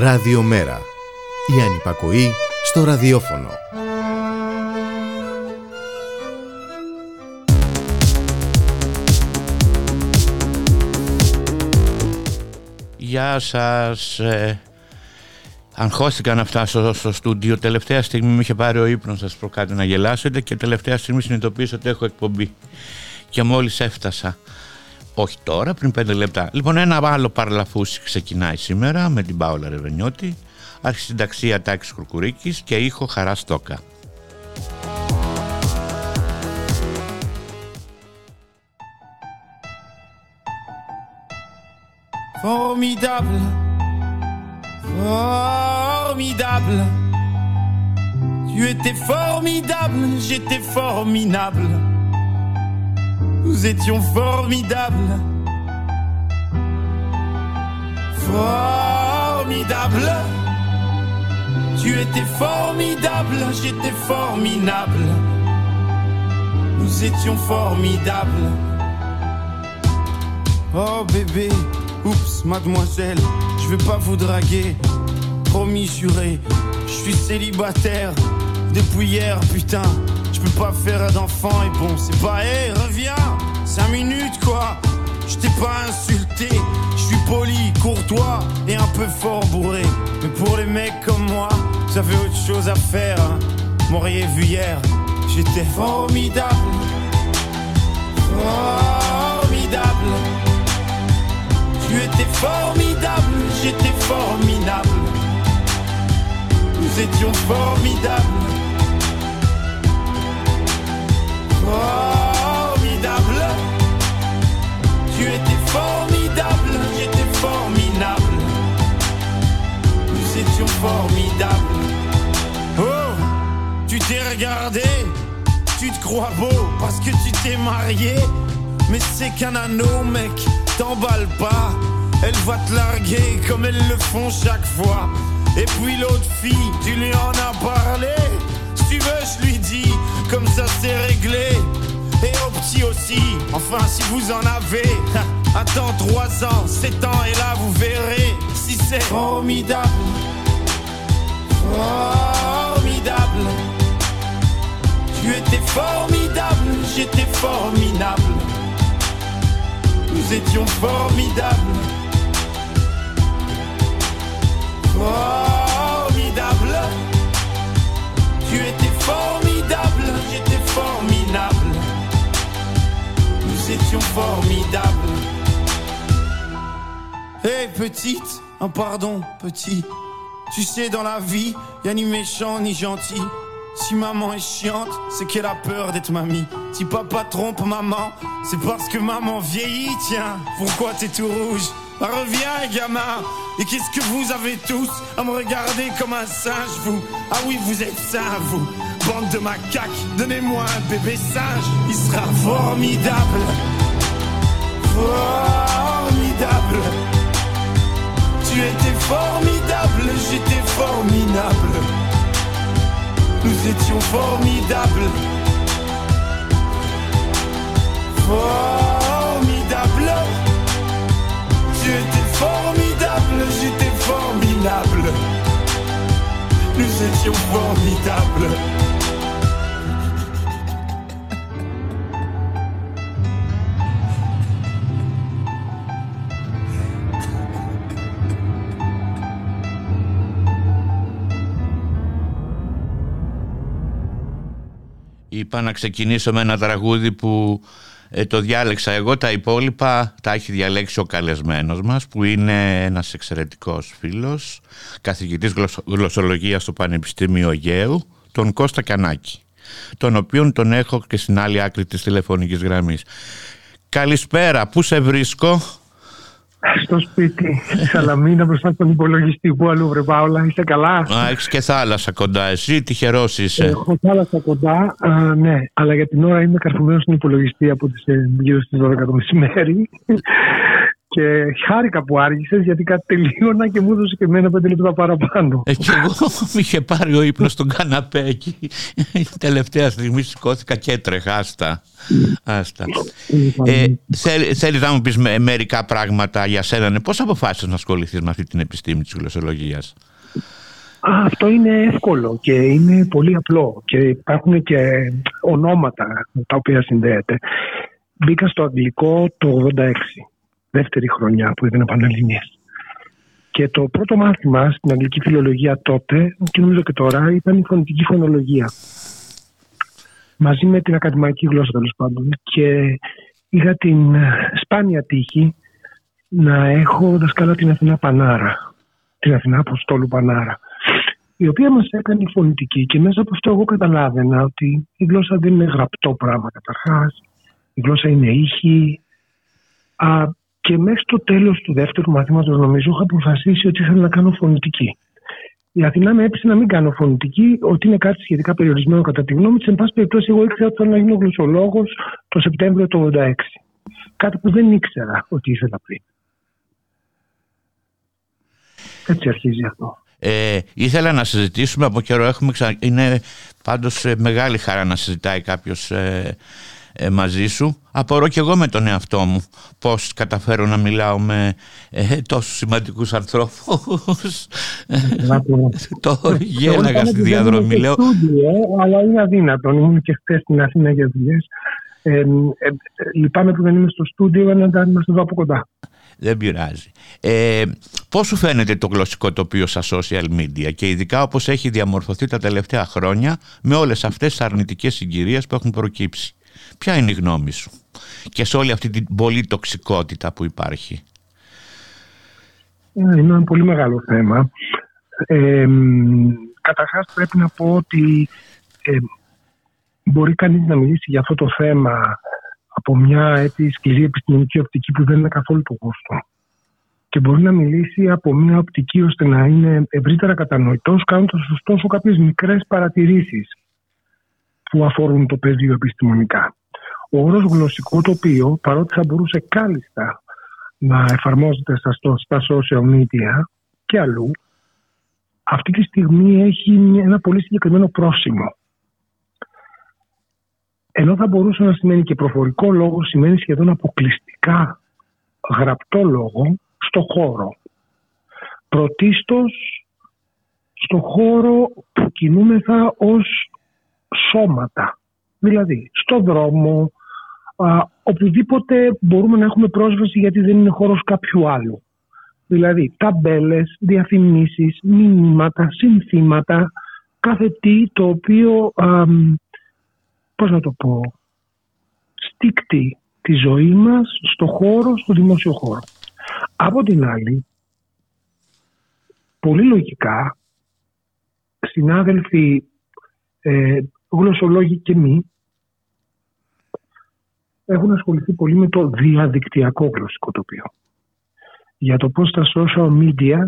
Ραδιομέρα. Η ανυπακοή στο ραδιόφωνο. Γεια σας. Ε, αγχώστηκα να φτάσω στο στούντιο. Τελευταία στιγμή με είχε πάρει ο ύπνος σας προκάτω να γελάσετε και τελευταία στιγμή συνειδητοποίησα ότι έχω εκπομπή. Και μόλις έφτασα όχι τώρα, πριν πέντε λεπτά. Λοιπόν, ένα άλλο παρλαφούσι ξεκινάει σήμερα με την Πάολα Ρεβενιώτη, αρχισυνταξία Τάκης Κουρκουρίκης και ήχο Χαρά Στόκα. Formidable, formidable. Tu étais formidable, j'étais formidable. Nous étions formidables. Formidable. Tu étais formidable, j'étais formidable. Nous étions formidables. Oh bébé, oups, mademoiselle, je vais pas vous draguer. Promis juré, je suis célibataire depuis hier, putain. Je peux pas faire d'enfant et bon, c'est pas, hé, reviens, 5 minutes quoi. Je t'ai pas insulté, je suis poli, courtois et un peu fort bourré. Mais pour les mecs comme moi, vous avez autre chose à faire. Hein. M'auriez vu hier, j'étais formidable. Formidable. Tu étais formidable, j'étais formidable. Nous étions formidables. Formidable. Tu étais formidable, j'étais formidable. Nous étions formidables. Oh, tu t'es regardé, tu te crois beau parce que tu t'es marié. Mais c'est qu'un anneau, mec, t'emballe pas. Elle va te larguer comme elles le font chaque fois. Et puis l'autre fille, tu lui en as parlé. Si tu veux, je lui dis, comme ça c'est réglé. Et au petit aussi, enfin si vous en avez. Attends 3 ans, 7 ans, et là vous verrez si c'est formidable. Formidable. Tu étais formidable, j'étais formidable. Nous étions formidables. Formidable. Tu étais formidable, Formidables. Hé petite, un pardon petit. Tu sais dans la vie, y a ni méchant ni gentil. Si maman est chiante, c'est qu'elle a peur d'être mamie. Si papa trompe maman, c'est parce que maman vieillit, tiens. Pourquoi t'es tout rouge? Bah, Reviens, gamin. Et qu'est-ce que vous avez tous à me regarder comme un singe, vous? Ah oui, vous êtes sains, vous. Bande de macaques, donnez-moi un bébé singe. Il sera formidable. Formidable. Tu étais formidable, j'étais formidable. Nous étions formidables. Formidable. Tu étais formidable, j'étais formidable. Nous étions formidables. Είπα να ξεκινήσω με ένα τραγούδι που ε, το διάλεξα εγώ, τα υπόλοιπα τα έχει διαλέξει ο καλεσμένος μας που είναι ένας εξαιρετικός φίλος, καθηγητής γλωσσο- γλωσσολογίας στο Πανεπιστήμιο Αιγαίου, τον Κώστα Κανάκη, τον οποίον τον έχω και στην άλλη άκρη της τηλεφωνικής γραμμής. Καλησπέρα, πού σε βρίσκω; Στο σπίτι, στη Σαλαμίνα, μπροστά στον υπολογιστή. Πού αλλού, βρε Πάολα, είσαι καλά; Α, έχεις και θάλασσα κοντά, εσύ τυχερός είσαι; Έχω θάλασσα κοντά, α, ναι, αλλά για την ώρα είμαι καρφωμένος στον υπολογιστή από τις, ε, γύρω στις 12 το μεσημέρι. Και χάρηκα που άργησες γιατί κάτι τελείωνα και μου έδωσε και εμένα πέντε λεπτά παραπάνω. Ε, και εγώ με είχε πάρει ο ύπνος στον καναπέ εκεί. Τελευταία στιγμή σηκώθηκα και έτρεχα. Άστα. Άστα. Ε, θέλεις να μου πεις μερικά πράγματα για σένα. Ναι. Πώς αποφάσισες να ασχοληθείς με αυτή την επιστήμη της γλωσσολογίας; Αυτό είναι εύκολο και είναι πολύ απλό και υπάρχουν και ονόματα τα οποία συνδέεται. Μπήκα στο αγγλικό το 86 δεύτερη χρονιά που ήταν Πανελληνίες. Και το πρώτο μάθημα στην αγγλική φιλολογία τότε, και νομίζω και τώρα, ήταν η φωνητική φωνολογία. Μαζί με την ακαδημαϊκή γλώσσα τέλος πάντων. Και είχα την σπάνια τύχη να έχω δασκάλα την Αθηνά Πανάρα. Την Αθηνά Αποστόλου Πανάρα. Η οποία μας έκανε φωνητική και μέσα από αυτό εγώ καταλάβαινα ότι η γλώσσα δεν είναι γραπτό πράγμα καταρχάς. Η γλώσσα είναι ήχη. Και μέχρι το τέλος του δεύτερου μαθήματος, νομίζω, είχα αποφασίσει ότι ήθελα να κάνω φωνητική. Η Αθηνά με έπεισε να μην κάνω φωνητική, ότι είναι κάτι σχετικά περιορισμένο κατά τη γνώμη της. Εν πάση περιπτώσει, εγώ ήξερα ότι θέλω να γίνω γλωσσολόγος το Σεπτέμβριο του 1986. Κάτι που δεν ήξερα ότι ήθελα πριν. Έτσι αρχίζει αυτό. Ε, ήθελα να συζητήσουμε από καιρό. Έχουμε ξα... Είναι πάντως ε, μεγάλη χαρά να συζητάει κάποιος ε, ε, μαζί σου. Απορώ και εγώ με τον εαυτό μου πώς καταφέρω να μιλάω με ε, τόσους σημαντικούς ανθρώπους. το γέλαγα στη διαδρομή. Λέω. αλλά είναι αδύνατο. Ήμουν και χθες στην Αθήνα για δουλειές. Ε, ε, λυπάμαι που δεν είμαι στο στούντιο να τα είμαστε εδώ από κοντά. Δεν πειράζει. Ε, πώς σου φαίνεται το γλωσσικό τοπίο στα social media και ειδικά όπως έχει διαμορφωθεί τα τελευταία χρόνια με όλες αυτές τις αρνητικές συγκυρίες που έχουν προκύψει; Ποια είναι η γνώμη σου και σε όλη αυτή την πολύ τοξικότητα που υπάρχει; Ε, είναι ένα πολύ μεγάλο θέμα. Ε, καταρχάς πρέπει να πω ότι ε, μπορεί κανείς να μιλήσει για αυτό το θέμα από μια έτσι, σκληρή επιστημονική οπτική που δεν είναι καθόλου το γούστο. Και μπορεί να μιλήσει από μια οπτική ώστε να είναι ευρύτερα κατανοητός κάνοντας ωστόσο κάποιες μικρές παρατηρήσεις που αφορούν το πεδίο επιστημονικά. Ο όρος γλωσσικό τοπίο, παρότι θα μπορούσε κάλλιστα να εφαρμόζεται στα social media και αλλού, αυτή τη στιγμή έχει ένα πολύ συγκεκριμένο πρόσημο. Ενώ θα μπορούσε να σημαίνει και προφορικό λόγο, σημαίνει σχεδόν αποκλειστικά γραπτό λόγο στο χώρο. Πρωτίστως στο χώρο που κινούμεθα ως σώματα. Δηλαδή, στο δρόμο, α, οπουδήποτε μπορούμε να έχουμε πρόσβαση γιατί δεν είναι χώρος κάποιου άλλου. Δηλαδή, ταμπέλες, διαφημίσεις, μηνύματα, συνθήματα, κάθε τι το οποίο, α, πώς να το πω, στίκτει τη ζωή μας στο χώρο, στο δημόσιο χώρο. Από την άλλη, πολύ λογικά, συνάδελφοι ε, γλωσσολόγοι και μη έχουν ασχοληθεί πολύ με το διαδικτυακό γλωσσικό τοπίο. Για το πώς τα social media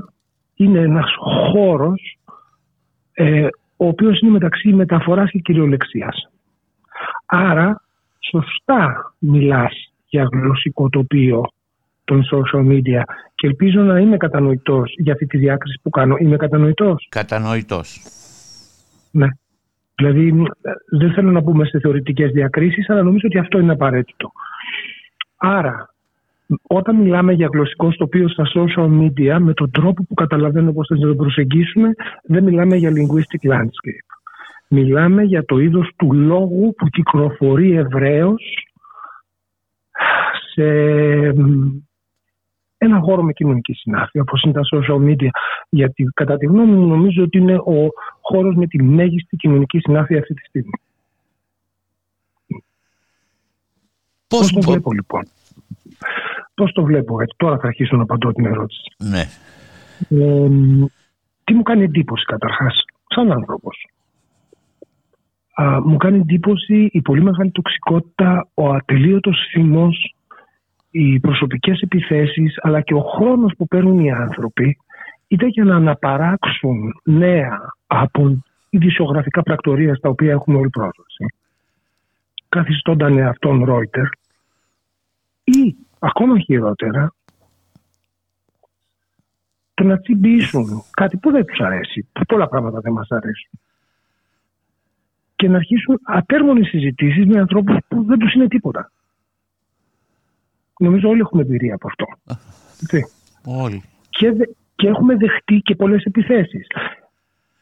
είναι ένας χώρος ε, ο οποίος είναι μεταξύ μεταφοράς και κυριολεξίας. Άρα, σωστά μιλάς για γλωσσικό τοπίο των social media και ελπίζω να είμαι κατανοητός για αυτή τη διάκριση που κάνω. Είμαι κατανοητός; Κατανοητός. Ναι. Δηλαδή δεν θέλω να μπούμε σε θεωρητικές διακρίσεις, αλλά νομίζω ότι αυτό είναι απαραίτητο. Άρα, όταν μιλάμε για γλωσσικό τοπίο στα social media, με τον τρόπο που καταλαβαίνω πώς θα το προσεγγίσουμε, δεν μιλάμε για linguistic landscape. Μιλάμε για το είδος του λόγου που κυκλοφορεί ευρέως σε ένα χώρο με κοινωνική συνάφεια, όπως είναι τα social media. Γιατί κατά τη γνώμη μου νομίζω ότι είναι ο χώρος με τη μέγιστη κοινωνική συνάφεια αυτή τη στιγμή. Πώς, το βλέπω λοιπόν; Πώς το βλέπω, έτσι; Τώρα θα αρχίσω να απαντώ την ερώτηση. Ναι. τι μου κάνει εντύπωση καταρχάς, σαν άνθρωπος; μου κάνει εντύπωση η πολύ μεγάλη τοξικότητα, ο ατελείωτος θυμός οι προσωπικές επιθέσεις αλλά και ο χρόνος που παίρνουν οι άνθρωποι είτε για να αναπαράξουν νέα από ειδησιογραφικά πρακτορία στα οποία έχουμε όλη πρόσβαση καθιστώνταν αυτόν Ρόιτερ ή ακόμα χειρότερα το να τσιμπήσουν κάτι που δεν τους αρέσει. Πολλά πράγματα δεν μας αρέσουν. Και να αρχίσουν ατέρμονες συζητήσεις με ανθρώπους που δεν τους είναι τίποτα. Νομίζω όλοι έχουμε εμπειρία από αυτό. Όλοι. Και, και έχουμε δεχτεί και πολλές επιθέσεις.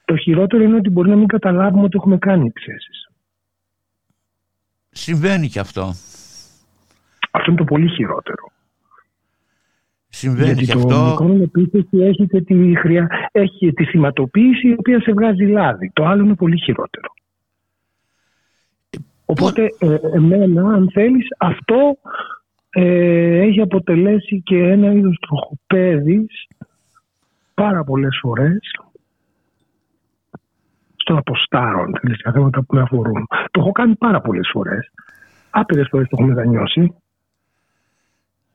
Το χειρότερο είναι ότι μπορεί να μην καταλάβουμε ότι έχουμε κάνει επιθέσεις. Συμβαίνει και αυτό. Αυτό είναι το πολύ χειρότερο. Συμβαίνει Γιατί και το αυτό. μικρό επίθεση έχει και τη, χρειά, έχει τη θυματοποίηση η οποία σε βγάζει λάδι. Το άλλο είναι πολύ χειρότερο. Οπότε ε, εμένα αν θέλεις αυτό ε, έχει αποτελέσει και ένα είδος τροχοπέδης πάρα πολλές φορές στο να αποστάρω αν θέλεις, για θέματα που με αφορούν. Το έχω κάνει πάρα πολλές φορές. Άπειρες φορές το έχω μετανιώσει.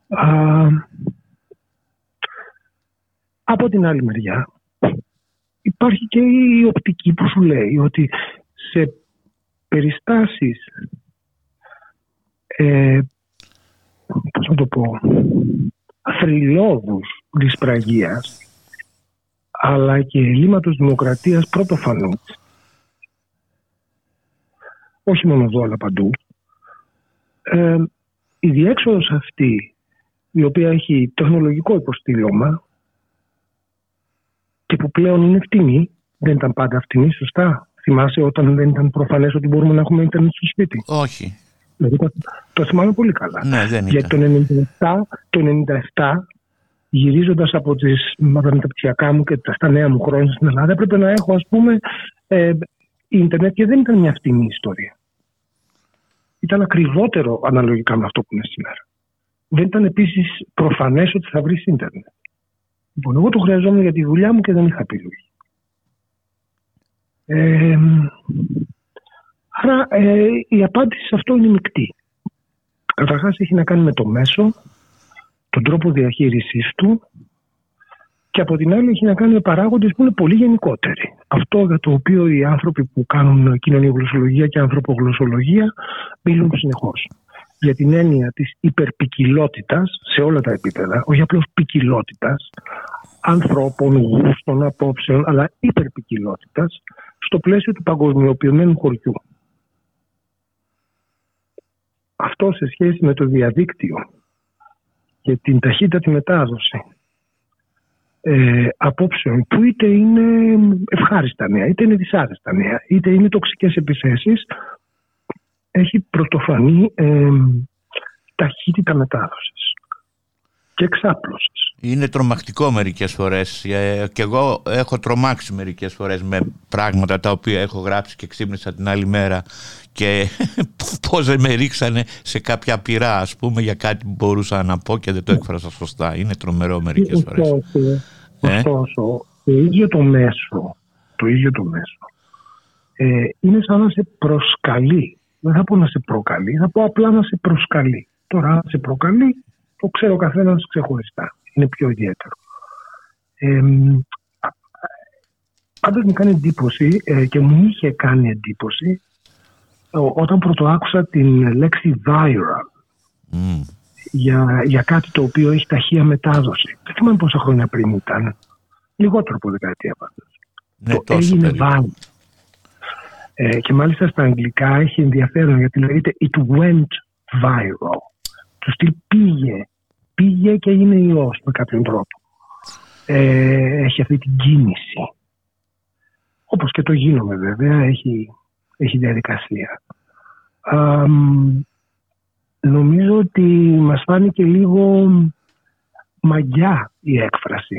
Α, από την άλλη μεριά υπάρχει και η οπτική που σου λέει ότι σε περιστάσεις ε, πώς να το πω αθρυλώδους δυσπραγίας αλλά και ελλείμματος δημοκρατίας πρωτοφανούς όχι μόνο εδώ αλλά παντού ε, η διέξοδος αυτή η οποία έχει τεχνολογικό υποστήλωμα και που πλέον είναι φτηνή. Δεν ήταν πάντα φτηνή, σωστά; Θυμάσαι όταν δεν ήταν προφανές ότι μπορούμε να έχουμε Ιντερνετ στο σπίτι; Όχι. Δηλαδή, το, το θυμάμαι πολύ καλά. Ναι, δεν Γιατί ήταν. το 97, το 97 γυρίζοντας από τις από τα μεταπτυχιακά μου και τα στα νέα μου χρόνια στην Ελλάδα έπρεπε να έχω ας πούμε ε, ίντερνετ και δεν ήταν μια φτηνή ιστορία. Ήταν ακριβότερο αναλογικά με αυτό που είναι σήμερα. Δεν ήταν επίσης προφανές ότι θα βρεις ίντερνετ. Λοιπόν, εγώ το χρειαζόμουν για τη δουλειά μου και δεν είχα επιλογή. Ε, άρα ε, η απάντηση σε αυτό είναι μεικτή. Καταρχάς έχει να κάνει με το μέσο, τον τρόπο διαχείρισής του και από την άλλη έχει να κάνει με παράγοντες που είναι πολύ γενικότεροι. Αυτό για το οποίο οι άνθρωποι που κάνουν κοινωνιογλωσσολογία και ανθρωπογλωσσολογία μιλούν συνεχώς. Για την έννοια της υπερπικιλότητας σε όλα τα επίπεδα, όχι απλώς ποικιλότητας, ανθρώπων, γούστων, απόψεων, αλλά υπερπικιλότητας στο πλαίσιο του παγκοσμιοποιημένου χωριού. Αυτό σε σχέση με το διαδίκτυο και την ταχύτατη μετάδοση ε, απόψεων που είτε είναι ευχάριστα νέα, είτε είναι δυσάρεστα νέα, είτε είναι τοξικές επιθέσεις, έχει πρωτοφανή ε, ταχύτητα μετάδοσης και εξάπλωσης. Είναι τρομακτικό μερικές φορές ε, και εγώ έχω τρομάξει μερικές φορές με πράγματα τα οποία έχω γράψει και ξύπνησα την άλλη μέρα και πώς δεν με ρίξανε σε κάποια πειρά ας πούμε για κάτι που μπορούσα να πω και δεν το έκφρασα σωστά. Είναι τρομερό μερικές φορές. Ωστόσο, ωστόσο το ίδιο το μέσο, το ίδιο το μέσο ε, είναι σαν να σε προσκαλεί. Δεν θα πω να σε προκαλεί, θα πω απλά να σε προσκαλεί. Τώρα αν σε προκαλεί το ξέρω ο καθένα ξεχωριστά. Είναι πιο ιδιαίτερο. Ε, Πάντω μου κάνει εντύπωση ε, και μου είχε κάνει εντύπωση όταν πρωτοάκουσα την λέξη viral Mm. για, για κάτι το οποίο έχει ταχεία μετάδοση. Δεν θυμάμαι πόσα χρόνια πριν ήταν. Λιγότερο από δεκαετία πάντως. Ναι, το τόσο έγινε περίπου. viral. Ε, και μάλιστα στα αγγλικά έχει ενδιαφέρον γιατί λέγεται it went viral. Του στυλ πήγε. Πήγε και έγινε ιός με κάποιον τρόπο. Ε, έχει αυτή την κίνηση. Όπως και το γίνομαι βέβαια, έχει, έχει διαδικασία. Αμ, νομίζω ότι μας φάνηκε λίγο μαγιά η έκφραση.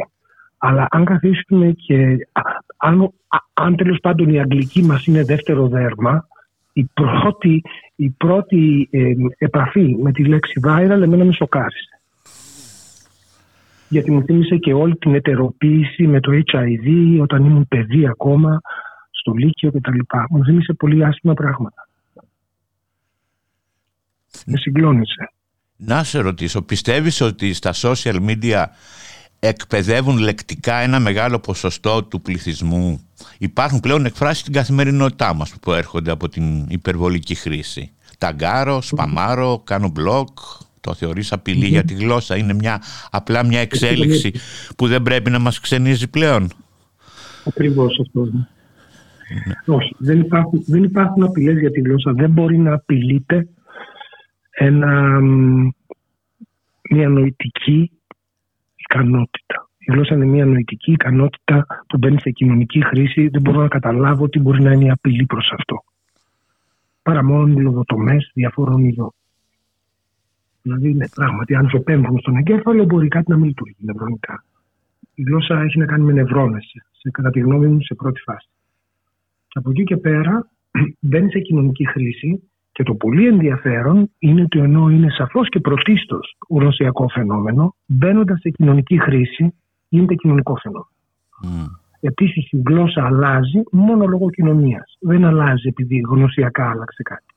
Αλλά αν καθίσουμε και α, αν, α, αν τέλος πάντων η αγγλική μας είναι δεύτερο δέρμα, η πρώτη, η πρώτη ε, επαφή με τη λέξη viral εμένα με σοκάρισε. Γιατί μου θύμισε και όλη την ετεροποίηση με το HIV όταν ήμουν παιδί ακόμα, στο Λύκειο κτλ. Μου θύμισε πολύ άσχημα πράγματα. Με συγκλώνησε. Να σε ρωτήσω, πιστεύεις ότι στα social media εκπαιδεύουν λεκτικά ένα μεγάλο ποσοστό του πληθυσμού; Υπάρχουν πλέον εκφράσεις στην καθημερινότητά μας που έρχονται από την υπερβολική χρήση. Ταγκάρω, σπαμάρω, κάνω blog, Το θεωρείς για τη γλώσσα. Είναι μια, απλά μια εξέλιξη που δεν πρέπει να μας ξενίζει πλέον. Ακριβώς αυτό. Ναι. Όχι, δεν υπάρχουν, δεν υπάρχουν απειλές για τη γλώσσα. Δεν μπορεί να απειλείται ένα, μια νοητική ικανότητα. Η γλώσσα είναι μια νοητική ικανότητα που μπαίνει σε κοινωνική χρήση. Δεν μπορώ να καταλάβω τι μπορεί να είναι η απειλή προς αυτό. Παρά μόνο οι λογοτομές διαφόρων ειδών. Δηλαδή, ναι, πράγματι, αν σου πέμβουν στον εγκέφαλο, μπορεί κάτι να μην λειτουργεί νευρονικά. Η γλώσσα έχει να κάνει με νευρώνες, κατά τη γνώμη μου, σε πρώτη φάση. Και από εκεί και πέρα μπαίνει σε κοινωνική χρήση και το πολύ ενδιαφέρον είναι ότι ενώ είναι σαφώς και πρωτίστως ουρωσιακό φαινόμενο, μπαίνοντας σε κοινωνική χρήση, γίνεται κοινωνικό φαινόμενο. Mm. Επίσης η γλώσσα αλλάζει μόνο λόγω κοινωνίας. Δεν αλλάζει επειδή γνωσιακά άλλαξε κάτι.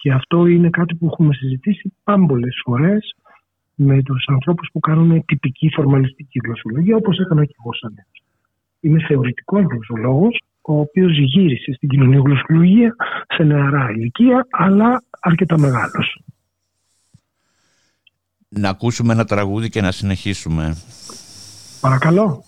Και αυτό είναι κάτι που έχουμε συζητήσει πάμπολες φορές με τους ανθρώπους που κάνουν τυπική φορμαλιστική γλωσσολογία, όπως έκανα και εγώ σαν Είμαι θεωρητικός γλωσσολόγος, ο οποίος γύρισε στην κοινωνία γλωσσολογία σε νεαρά ηλικία, αλλά αρκετά μεγάλος. Να ακούσουμε ένα τραγούδι και να συνεχίσουμε. Παρακαλώ.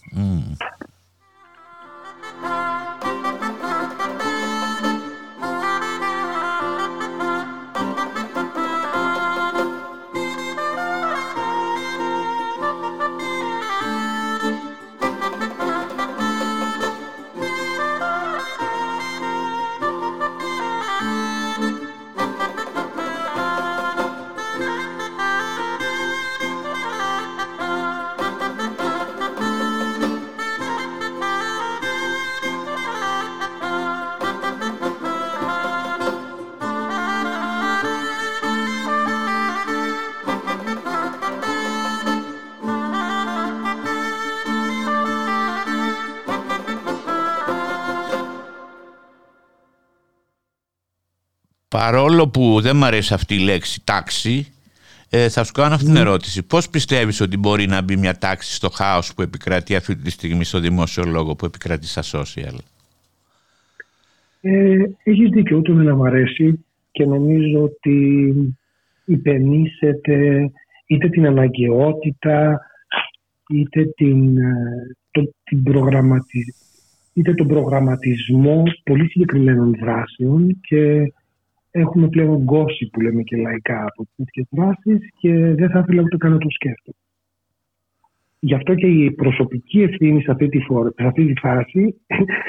Παρόλο που δεν μου αρέσει αυτή η λέξη τάξη, ε, θα σου κάνω αυτή την ναι. ερώτηση. Πώς πιστεύεις ότι μπορεί να μπει μια τάξη στο χάος που επικρατεί αυτή τη στιγμή στο δημόσιο λόγο που επικρατεί στα social; Ε, έχεις δίκιο, ούτε να μου αρέσει και νομίζω ότι υπενήσεται είτε την αναγκαιότητα είτε, την, ε, το, την προγραμματι... είτε τον προγραμματισμό πολύ συγκεκριμένων δράσεων και έχουμε πλέον γκώση που λέμε και λαϊκά από τέτοιες δράσει και δεν θα ήθελα ούτε καν να το σκέφτομαι. Γι' αυτό και η προσωπική ευθύνη σε αυτή τη, φορά, σε αυτή τη φάση,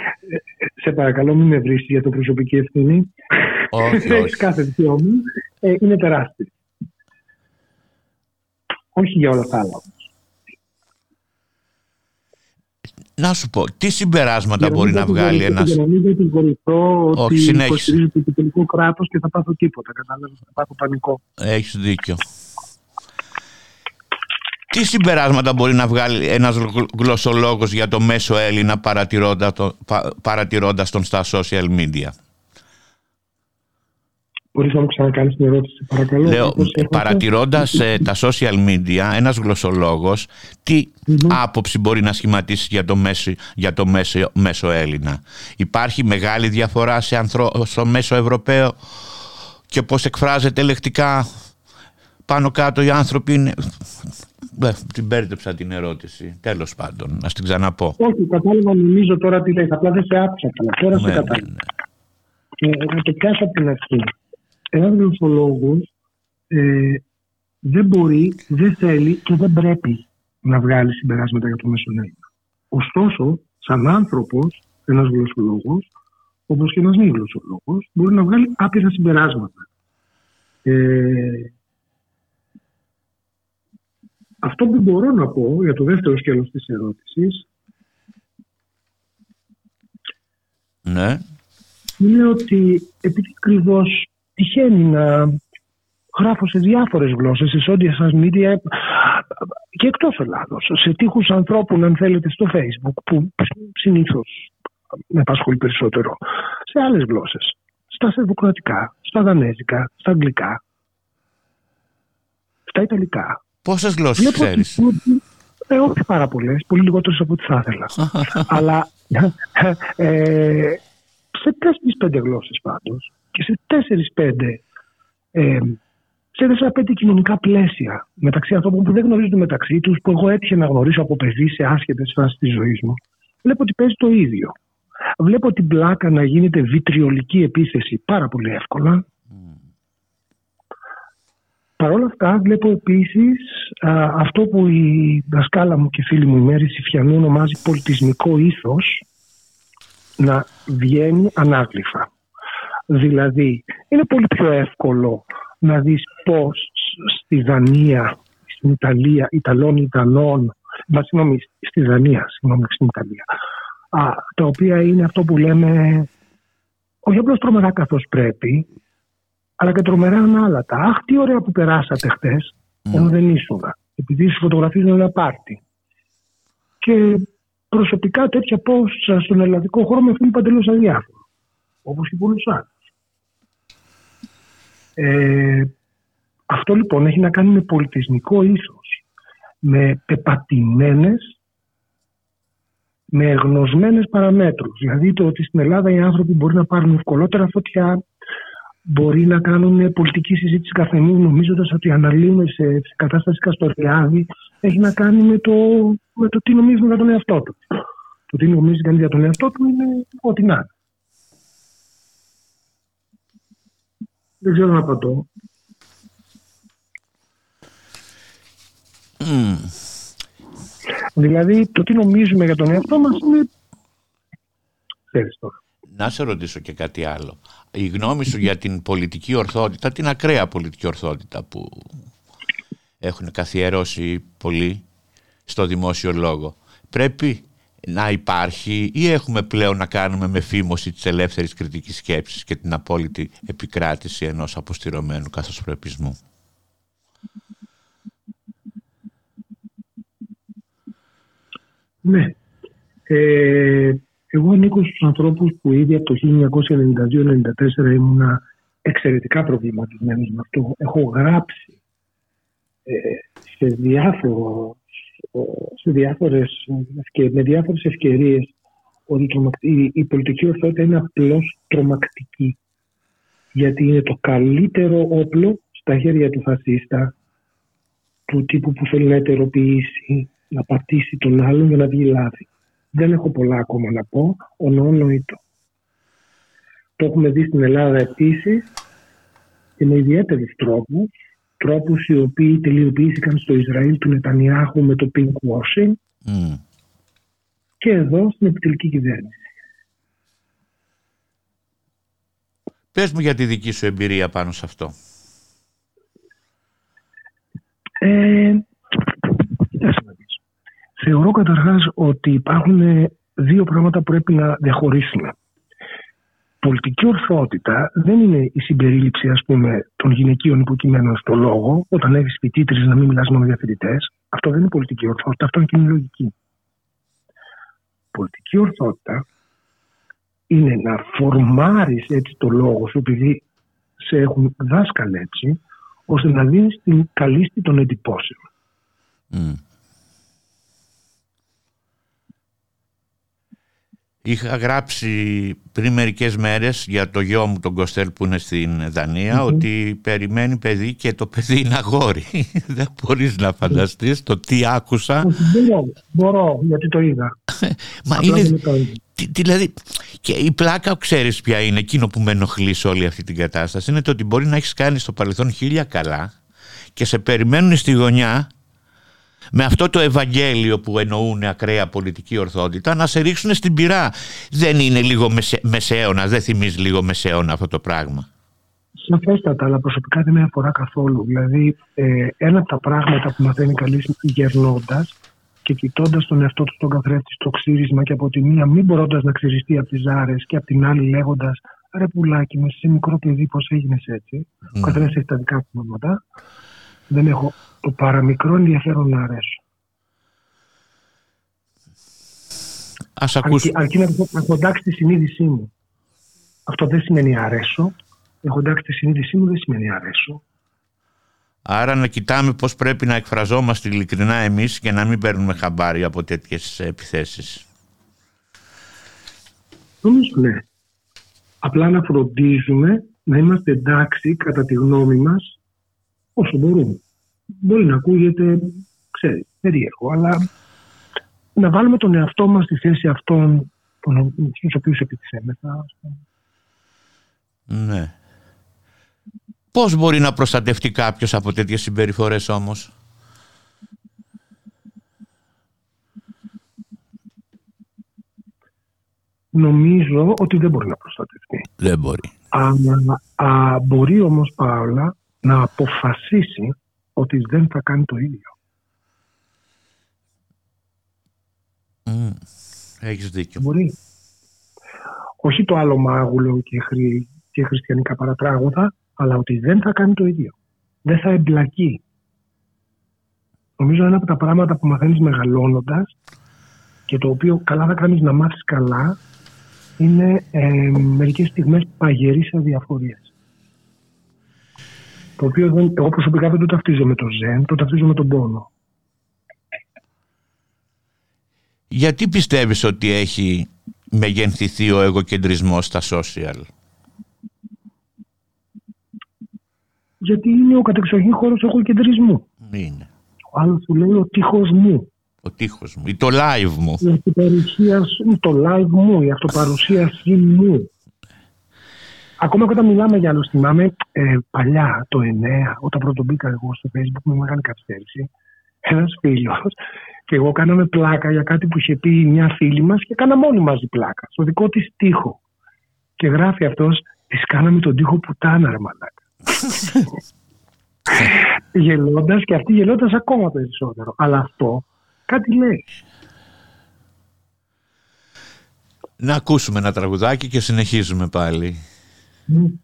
σε παρακαλώ μην με βρεις για το προσωπική ευθύνη, όχι, όχι. κάθε δικαίωμα, ε, είναι τεράστια. Όχι για όλα τα άλλα. Να σου πω, τι συμπεράσματα μπορεί να βγάλει ένα. Για να μην κατηγορηθώ ότι υποστηρίζει το τελικό κράτος και θα πάθω τίποτα. Κατάλαβες, θα πάθω πανικό. Έχεις δίκιο. Τι συμπεράσματα μπορεί να βγάλει ένας γλωσσολόγος για το μέσο Έλληνα παρατηρώντας τον στα social media; Μπορείς να μου ξανακάνεις την ερώτηση, παρακαλώ. Λέω, παρατηρώντας ε, τα social media, ένας γλωσσολόγος, τι άποψη μπορεί να σχηματίσει για το, μέσο, για το μέσο, μέσο Έλληνα; Υπάρχει μεγάλη διαφορά σε ανθρω... στο μέσο Ευρωπαίο και πώς εκφράζεται λεκτικά; Πάνω κάτω οι άνθρωποι είναι... Ε, την πέρδεψα την ερώτηση. Τέλος πάντων, να την ξαναπώ. Όχι, κατάλαβα, νομίζω τώρα τι λέει. Απλά δεν σε άκουσα καλά. Τώρα ναι, σε ναι, κατάλαβα. Ναι, ναι. Ε, να το πιάσω από την αρχή ένας γλωσσολόγος ε, δεν μπορεί, δεν θέλει και δεν πρέπει να βγάλει συμπεράσματα για το μέσο Ωστόσο, σαν άνθρωπος, ένας γλωσσολόγος, όπως και ένας μη γλωσσολόγος, μπορεί να βγάλει άπειρα συμπεράσματα. Ε, αυτό που μπορώ να πω για το δεύτερο σκέλος της ερώτησης ναι. είναι ότι επειδή ακριβώ τυχαίνει να γράφω σε διάφορες γλώσσες, σε social σας media και εκτός Ελλάδος, σε τείχους ανθρώπων αν θέλετε στο facebook που συνήθως με απασχολεί περισσότερο, σε άλλες γλώσσες, στα σερβοκρατικά, στα δανέζικα, στα αγγλικά, στα ιταλικά. Πόσες γλώσσες ξέρεις; Ε, όχι πάρα πολλές, πολύ λιγότερες από ό,τι θα ήθελα. Αλλά ε, σε τέσσερι-πέντε γλώσσες πάντως και σε 4-5 ε, σε πέντε κοινωνικά πλαίσια μεταξύ ανθρώπων που δεν γνωρίζουν μεταξύ τους, που εγώ έτυχε να γνωρίσω από παιδί σε άσχετες φάσεις της ζωής μου, βλέπω ότι παίζει το ίδιο. Βλέπω την πλάκα να γίνεται βιτριολική επίθεση πάρα πολύ εύκολα. Παρ' όλα αυτά βλέπω επίσης αυτό που η δασκάλα μου και φίλη μου η Μέρη Σιφιανού ονομάζει πολιτισμικό ήθος να βγαίνει ανάγλυφα. Δηλαδή είναι πολύ πιο εύκολο να δεις πώς στη Δανία, στην Ιταλία, Ιταλών Ιταλών, μα συγγνώμη, στη Δανία, συγγνώμη, στην Ιταλία, α, τα οποία είναι αυτό που λέμε όχι απλώς τρομερά καθώς πρέπει, αλλά και τρομερά ανάλατα. Αχ, τι ωραία που περάσατε χτες, mm. ενώ δεν ήσουν. Επειδή σου φωτογραφίζουν ένα πάρτι. Και προσωπικά τέτοια πώς στον ελλαδικό χώρο με αφήνουν παντελώς αδιάφορο. Όπως και πολλού άλλου. Ε, αυτό λοιπόν έχει να κάνει με πολιτισμικό ήθος, με πεπατημένες, με εγνωσμένες παραμέτρους. Δηλαδή το ότι στην Ελλάδα οι άνθρωποι μπορεί να πάρουν ευκολότερα φωτιά, μπορεί να κάνουν πολιτική συζήτηση καθενή νομίζοντας ότι αναλύουν σε, σε κατάσταση καστοριάδη έχει να κάνει με το, με το τι νομίζουν για τον εαυτό τους. Το τι νομίζει κανείς για τον εαυτό του είναι ό,τι να Δεν ξέρω να απαντώ. Mm. Δηλαδή το τι νομίζουμε για τον εαυτό μας είναι... Ξέρεις τώρα. Να σε ρωτήσω και κάτι άλλο. Η γνώμη σου για την πολιτική ορθότητα, την ακραία πολιτική ορθότητα που έχουν καθιερώσει πολλοί στο δημόσιο λόγο. Πρέπει να υπάρχει ή έχουμε πλέον να κάνουμε με φήμωση της ελεύθερης κριτικής σκέψης και την απόλυτη επικράτηση ενός αποστηρωμένου καθοσπρεπισμού. Ναι. Ε, εγώ ανήκω στους ανθρώπους που ήδη από το 1992-1994 ήμουνα εξαιρετικά προβληματισμένος με αυτό. Έχω γράψει ε, σε διάφορο σε διάφορες, με διάφορες ευκαιρίες ότι η, η πολιτική ορθότητα είναι απλώς τρομακτική. Γιατί είναι το καλύτερο όπλο στα χέρια του φασίστα, του τύπου που θέλει να ετεροποιήσει, να πατήσει τον άλλον για να βγει λάθη. Δεν έχω πολλά ακόμα να πω, ονονοητό. Το έχουμε δει στην Ελλάδα επίσης και με ιδιαίτερους τρόπους τρόπους οι οποίοι τελειοποιήθηκαν στο Ισραήλ του Νετανιάχου με το pink washing και εδώ στην επιτελική κυβέρνηση. Πες μου για τη δική σου εμπειρία πάνω σε αυτό. Ε, Θεωρώ καταρχάς ότι υπάρχουν δύο πράγματα που πρέπει να διαχωρίσουμε πολιτική ορθότητα δεν είναι η συμπερίληψη ας πούμε, των γυναικείων υποκειμένων στο λόγο, όταν έχεις φοιτήτρε να μην μιλάς μόνο για φοιτητές. Αυτό δεν είναι πολιτική ορθότητα, αυτό είναι κοινή λογική. Πολιτική ορθότητα είναι να φορμάρεις έτσι το λόγο σου επειδή σε έχουν δάσκαλέψει ώστε να δίνεις την καλύστη των εντυπώσεων. Είχα γράψει πριν μερικές μέρες για το γιο μου τον Κοστέλ που είναι στην δανια ότι περιμένει παιδί και το παιδί είναι αγόρι. Δεν μπορείς να φανταστείς το τι άκουσα. Μπορώ, μπορώ γιατί το είδα. Μα είναι, δηλαδή, και η πλάκα ξέρεις ποια είναι εκείνο που με ενοχλείς σε όλη αυτή την κατάσταση είναι το ότι μπορεί να έχεις κάνει στο παρελθόν χίλια καλά και σε περιμένουν στη γωνιά με αυτό το Ευαγγέλιο που εννοούν ακραία πολιτική ορθότητα να σε ρίξουν στην πυρά. Δεν είναι λίγο μεσε, μεσαίωνα, δεν θυμίζει λίγο μεσαίωνα αυτό το πράγμα. Σαφέστατα, αλλά προσωπικά δεν με αφορά καθόλου. Δηλαδή, ε, ένα από τα πράγματα που μαθαίνει κανείς γερνώντας και κοιτώντας τον εαυτό του στον καθρέφτη στο ξύρισμα και από τη μία μην μπορώντας να ξυριστεί από τις ζάρες και από την άλλη λέγοντας ρε πουλάκι με σε μικρό παιδί πώς έγινες έτσι. Mm. Ο καθένας έχει τα δικά του πράγματα. Δεν έχω το παραμικρό ενδιαφέρον να αρέσω. Ας ακούσω. Αρκεί, να έχω εντάξει τη συνείδησή μου. Αυτό δεν σημαίνει αρέσω. Έχω εντάξει τη συνείδησή μου δεν σημαίνει αρέσω. Άρα να κοιτάμε πώς πρέπει να εκφραζόμαστε ειλικρινά εμείς και να μην παίρνουμε χαμπάρι από τέτοιες επιθέσεις. Νομίζω ναι. Απλά να φροντίζουμε να είμαστε εντάξει κατά τη γνώμη μας όσο μπορούμε. Μπορεί να ακούγεται, ξέρεις, περίεργο, αλλά να βάλουμε τον εαυτό μας στη θέση αυτών στους οποίους επιτιθέμεθα. Ναι. Πώς μπορεί να προστατευτεί κάποιος από τέτοιες συμπεριφορές όμως; Νομίζω ότι δεν μπορεί να προστατευτεί. Δεν μπορεί. Α, α, μπορεί όμως Παύλα να αποφασίσει ότι δεν θα κάνει το ίδιο. Mm, έχεις δίκιο. Μπορεί. Όχι το άλλο μάγουλο και, χρη, και χριστιανικά παρατράγουδα, αλλά ότι δεν θα κάνει το ίδιο. Δεν θα εμπλακεί. Νομίζω ένα από τα πράγματα που μαθαίνεις μεγαλώνοντας και το οποίο καλά θα κάνεις να μάθεις καλά είναι ε, μερικές στιγμές παγερής αδιαφορίας. Το οποίο δεν, εγώ προσωπικά δεν το ταυτίζω με το ζεν, το ταυτίζω με τον πόνο. Γιατί πιστεύεις ότι έχει μεγενθηθεί ο εγωκεντρισμός στα social; Γιατί είναι ο κατεξοχήν χώρος εγωκεντρισμού. Είναι. Ο άλλος του λέει ο τείχος μου. Ο τείχος μου ή το live μου. Η αυτοπαρουσίαση, το live μου, η αυτοπαρουσίαση μου. Ακόμα και όταν μιλάμε για άλλους, θυμάμαι ε, παλιά, το 9, όταν πρώτο μπήκα εγώ στο facebook με μεγάλη καθυστέρηση, ένας φίλος και εγώ κάναμε πλάκα για κάτι που είχε πει μια φίλη μας και κάναμε όλοι μαζί πλάκα, στο δικό της τοίχο. Και γράφει αυτός, της κάναμε τον τοίχο πουτάνα ρε μαλάκα. γελώντας και αυτή γελώντας ακόμα περισσότερο. Αλλά αυτό κάτι λέει. Να ακούσουμε ένα τραγουδάκι και συνεχίζουμε πάλι. Mm.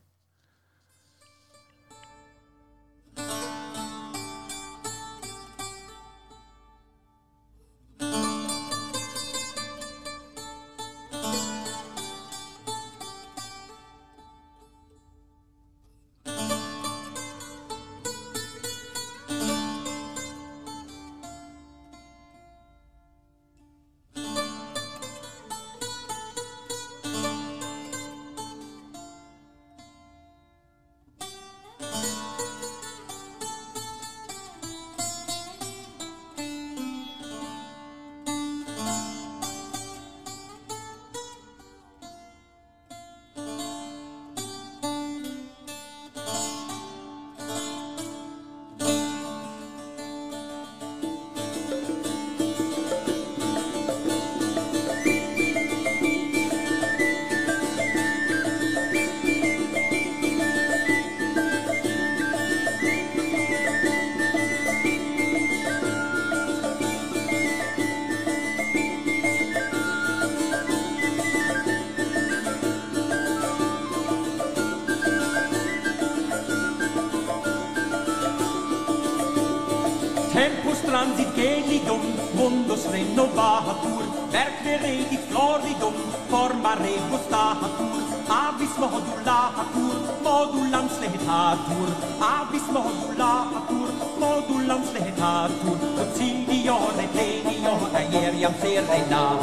Florida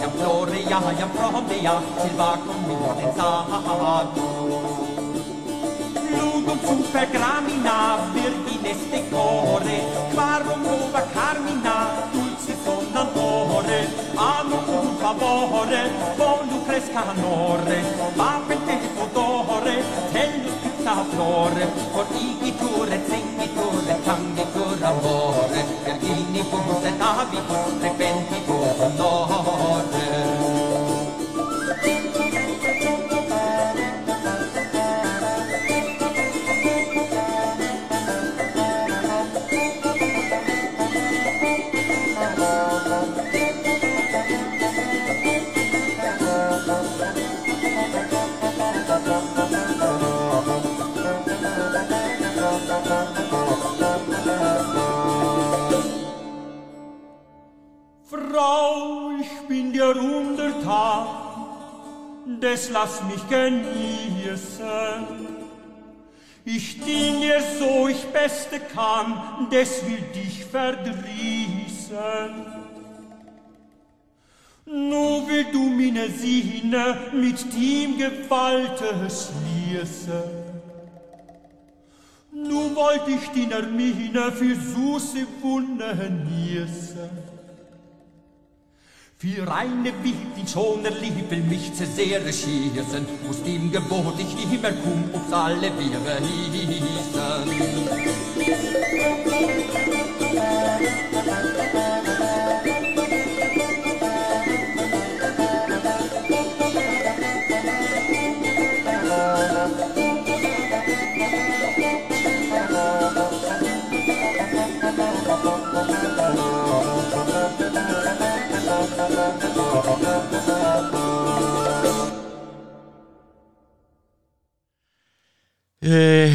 Ya Floria, ya Florida Silva conmigo pensar Lugum super gramina Virgines decore Quarum uva carmina Dulce sonadore Amo un favore Volu fresca anore Apete fodore Tellus pizza flore Por igiture, zengiture lass mich genießen. Ich dien dir so ich beste kann, des will dich verdrießen. Nu will du meine Sine mit ihm Gewaltes ließen. Nu wollt ich die Nermina für Süße Wunde nießen. Für reine Wild in schoner Liebe mich zu sehr schießen, muss dem Gebot ich immer kum, ob's alle wir hießen. Ε,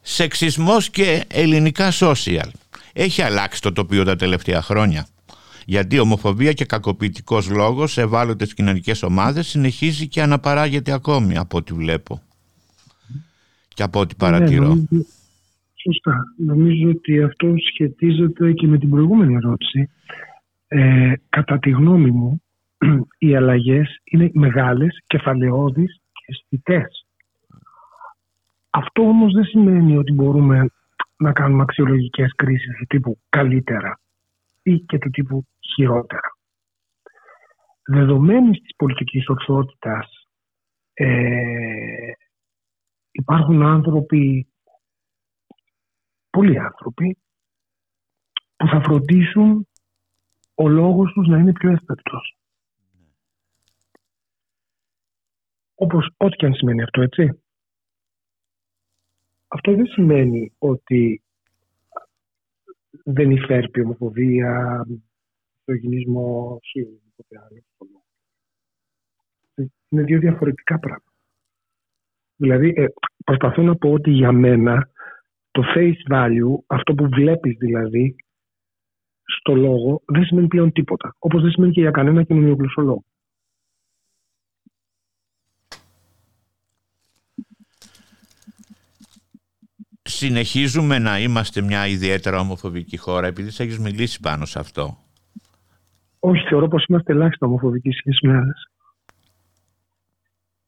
σεξισμός και ελληνικά social. Έχει αλλάξει το τοπίο τα τελευταία χρόνια. Γιατί ομοφοβία και κακοποιητικός λόγος σε ευάλωτες κοινωνικές ομάδες συνεχίζει και αναπαράγεται ακόμη από ό,τι βλέπω και από ό,τι παρατηρώ. Ναι, σωστά. Νομίζω ότι αυτό σχετίζεται και με την προηγούμενη ερώτηση. Ε, κατά τη γνώμη μου, οι αλλαγές είναι μεγάλες, κεφαλαιώδεις και αισθητές. Αυτό όμως δεν σημαίνει ότι μπορούμε να κάνουμε αξιολογικές κρίσεις του τύπου καλύτερα ή και του τύπου χειρότερα. Δεδομένης της πολιτικής ορθότητας ε, υπάρχουν άνθρωποι, πολλοί άνθρωποι, που θα φροντίσουν ο λόγος τους να είναι πιο εύπεπτος. Όπως ό,τι και αν σημαίνει αυτό, έτσι. Αυτό δεν σημαίνει ότι δεν υφέρπει ομοφοβία, γυνισμό ή οτιδήποτε άλλο. Είναι δύο διαφορετικά πράγματα. Δηλαδή, ε, προσπαθώ να πω ότι για μένα το face value, αυτό που βλέπεις δηλαδή στο λόγο, δεν σημαίνει πλέον τίποτα. Όπως δεν σημαίνει και για κανένα κοινωνιογλωσσολόγο. Συνεχίζουμε να είμαστε μια ιδιαίτερα ομοφοβική χώρα επειδή θα έχεις μιλήσει πάνω σε αυτό. Όχι, θεωρώ πως είμαστε ελάχιστα ομοφοβικοί σχέση με άλλες.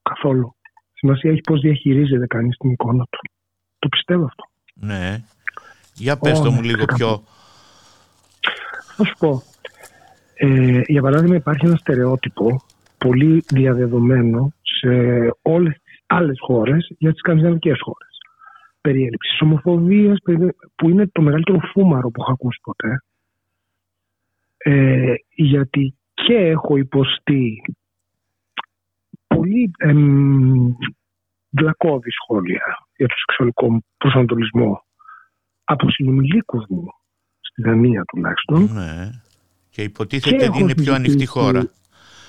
Καθόλου. Σημασία έχει πώς διαχειρίζεται κανείς την εικόνα του. Το πιστεύω αυτό. Ναι. Για πες το μου λίγο πιο... Θα σου πω. Ε, για παράδειγμα υπάρχει ένα στερεότυπο πολύ διαδεδομένο σε όλες τις άλλες χώρες για τις σκανδιναβικές χώρες περί έλλειψης ομοφοβίας, που είναι το μεγαλύτερο φούμαρο που έχω ακούσει ποτέ. Ε, γιατί και έχω υποστεί πολύ εμ, βλακώδη σχόλια για το σεξουαλικό προσανατολισμό από συνομιλίκους μου, στη Δανία τουλάχιστον. Ναι. Και υποτίθεται ότι είναι πιο ανοιχτή χώρα.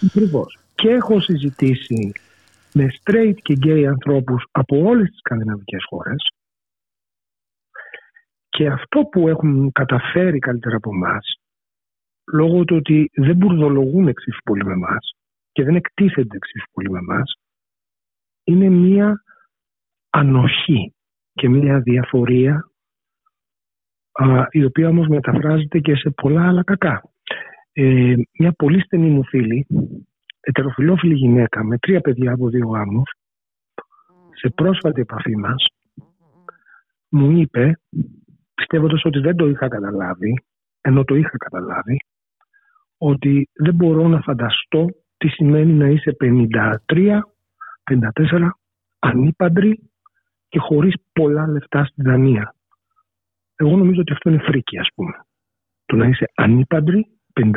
Ακριβώς. Και έχω συζητήσει με straight και gay ανθρώπους από όλες τις σκανδιναβικές χώρες και αυτό που έχουν καταφέρει καλύτερα από εμάς, λόγω του ότι δεν μπουρδολογούν εξίσου πολύ με εμάς και δεν εκτίθενται εξίσου πολύ με εμάς, είναι μία ανοχή και μία διαφορία η οποία όμως μεταφράζεται και σε πολλά άλλα κακά. Ε, μια πολύ στενή μου φίλη, ετεροφιλόφιλη γυναίκα με τρία παιδιά από δύο γάμους, σε πρόσφατη επαφή μας, μου είπε πιστεύοντας ότι δεν το είχα καταλάβει, ενώ το είχα καταλάβει, ότι δεν μπορώ να φανταστώ τι σημαίνει να είσαι 53, 54, ανήπαντρη και χωρίς πολλά λεφτά στη Δανία. Εγώ νομίζω ότι αυτό είναι φρίκι, ας πούμε. Το να είσαι ανήπαντρη, 55,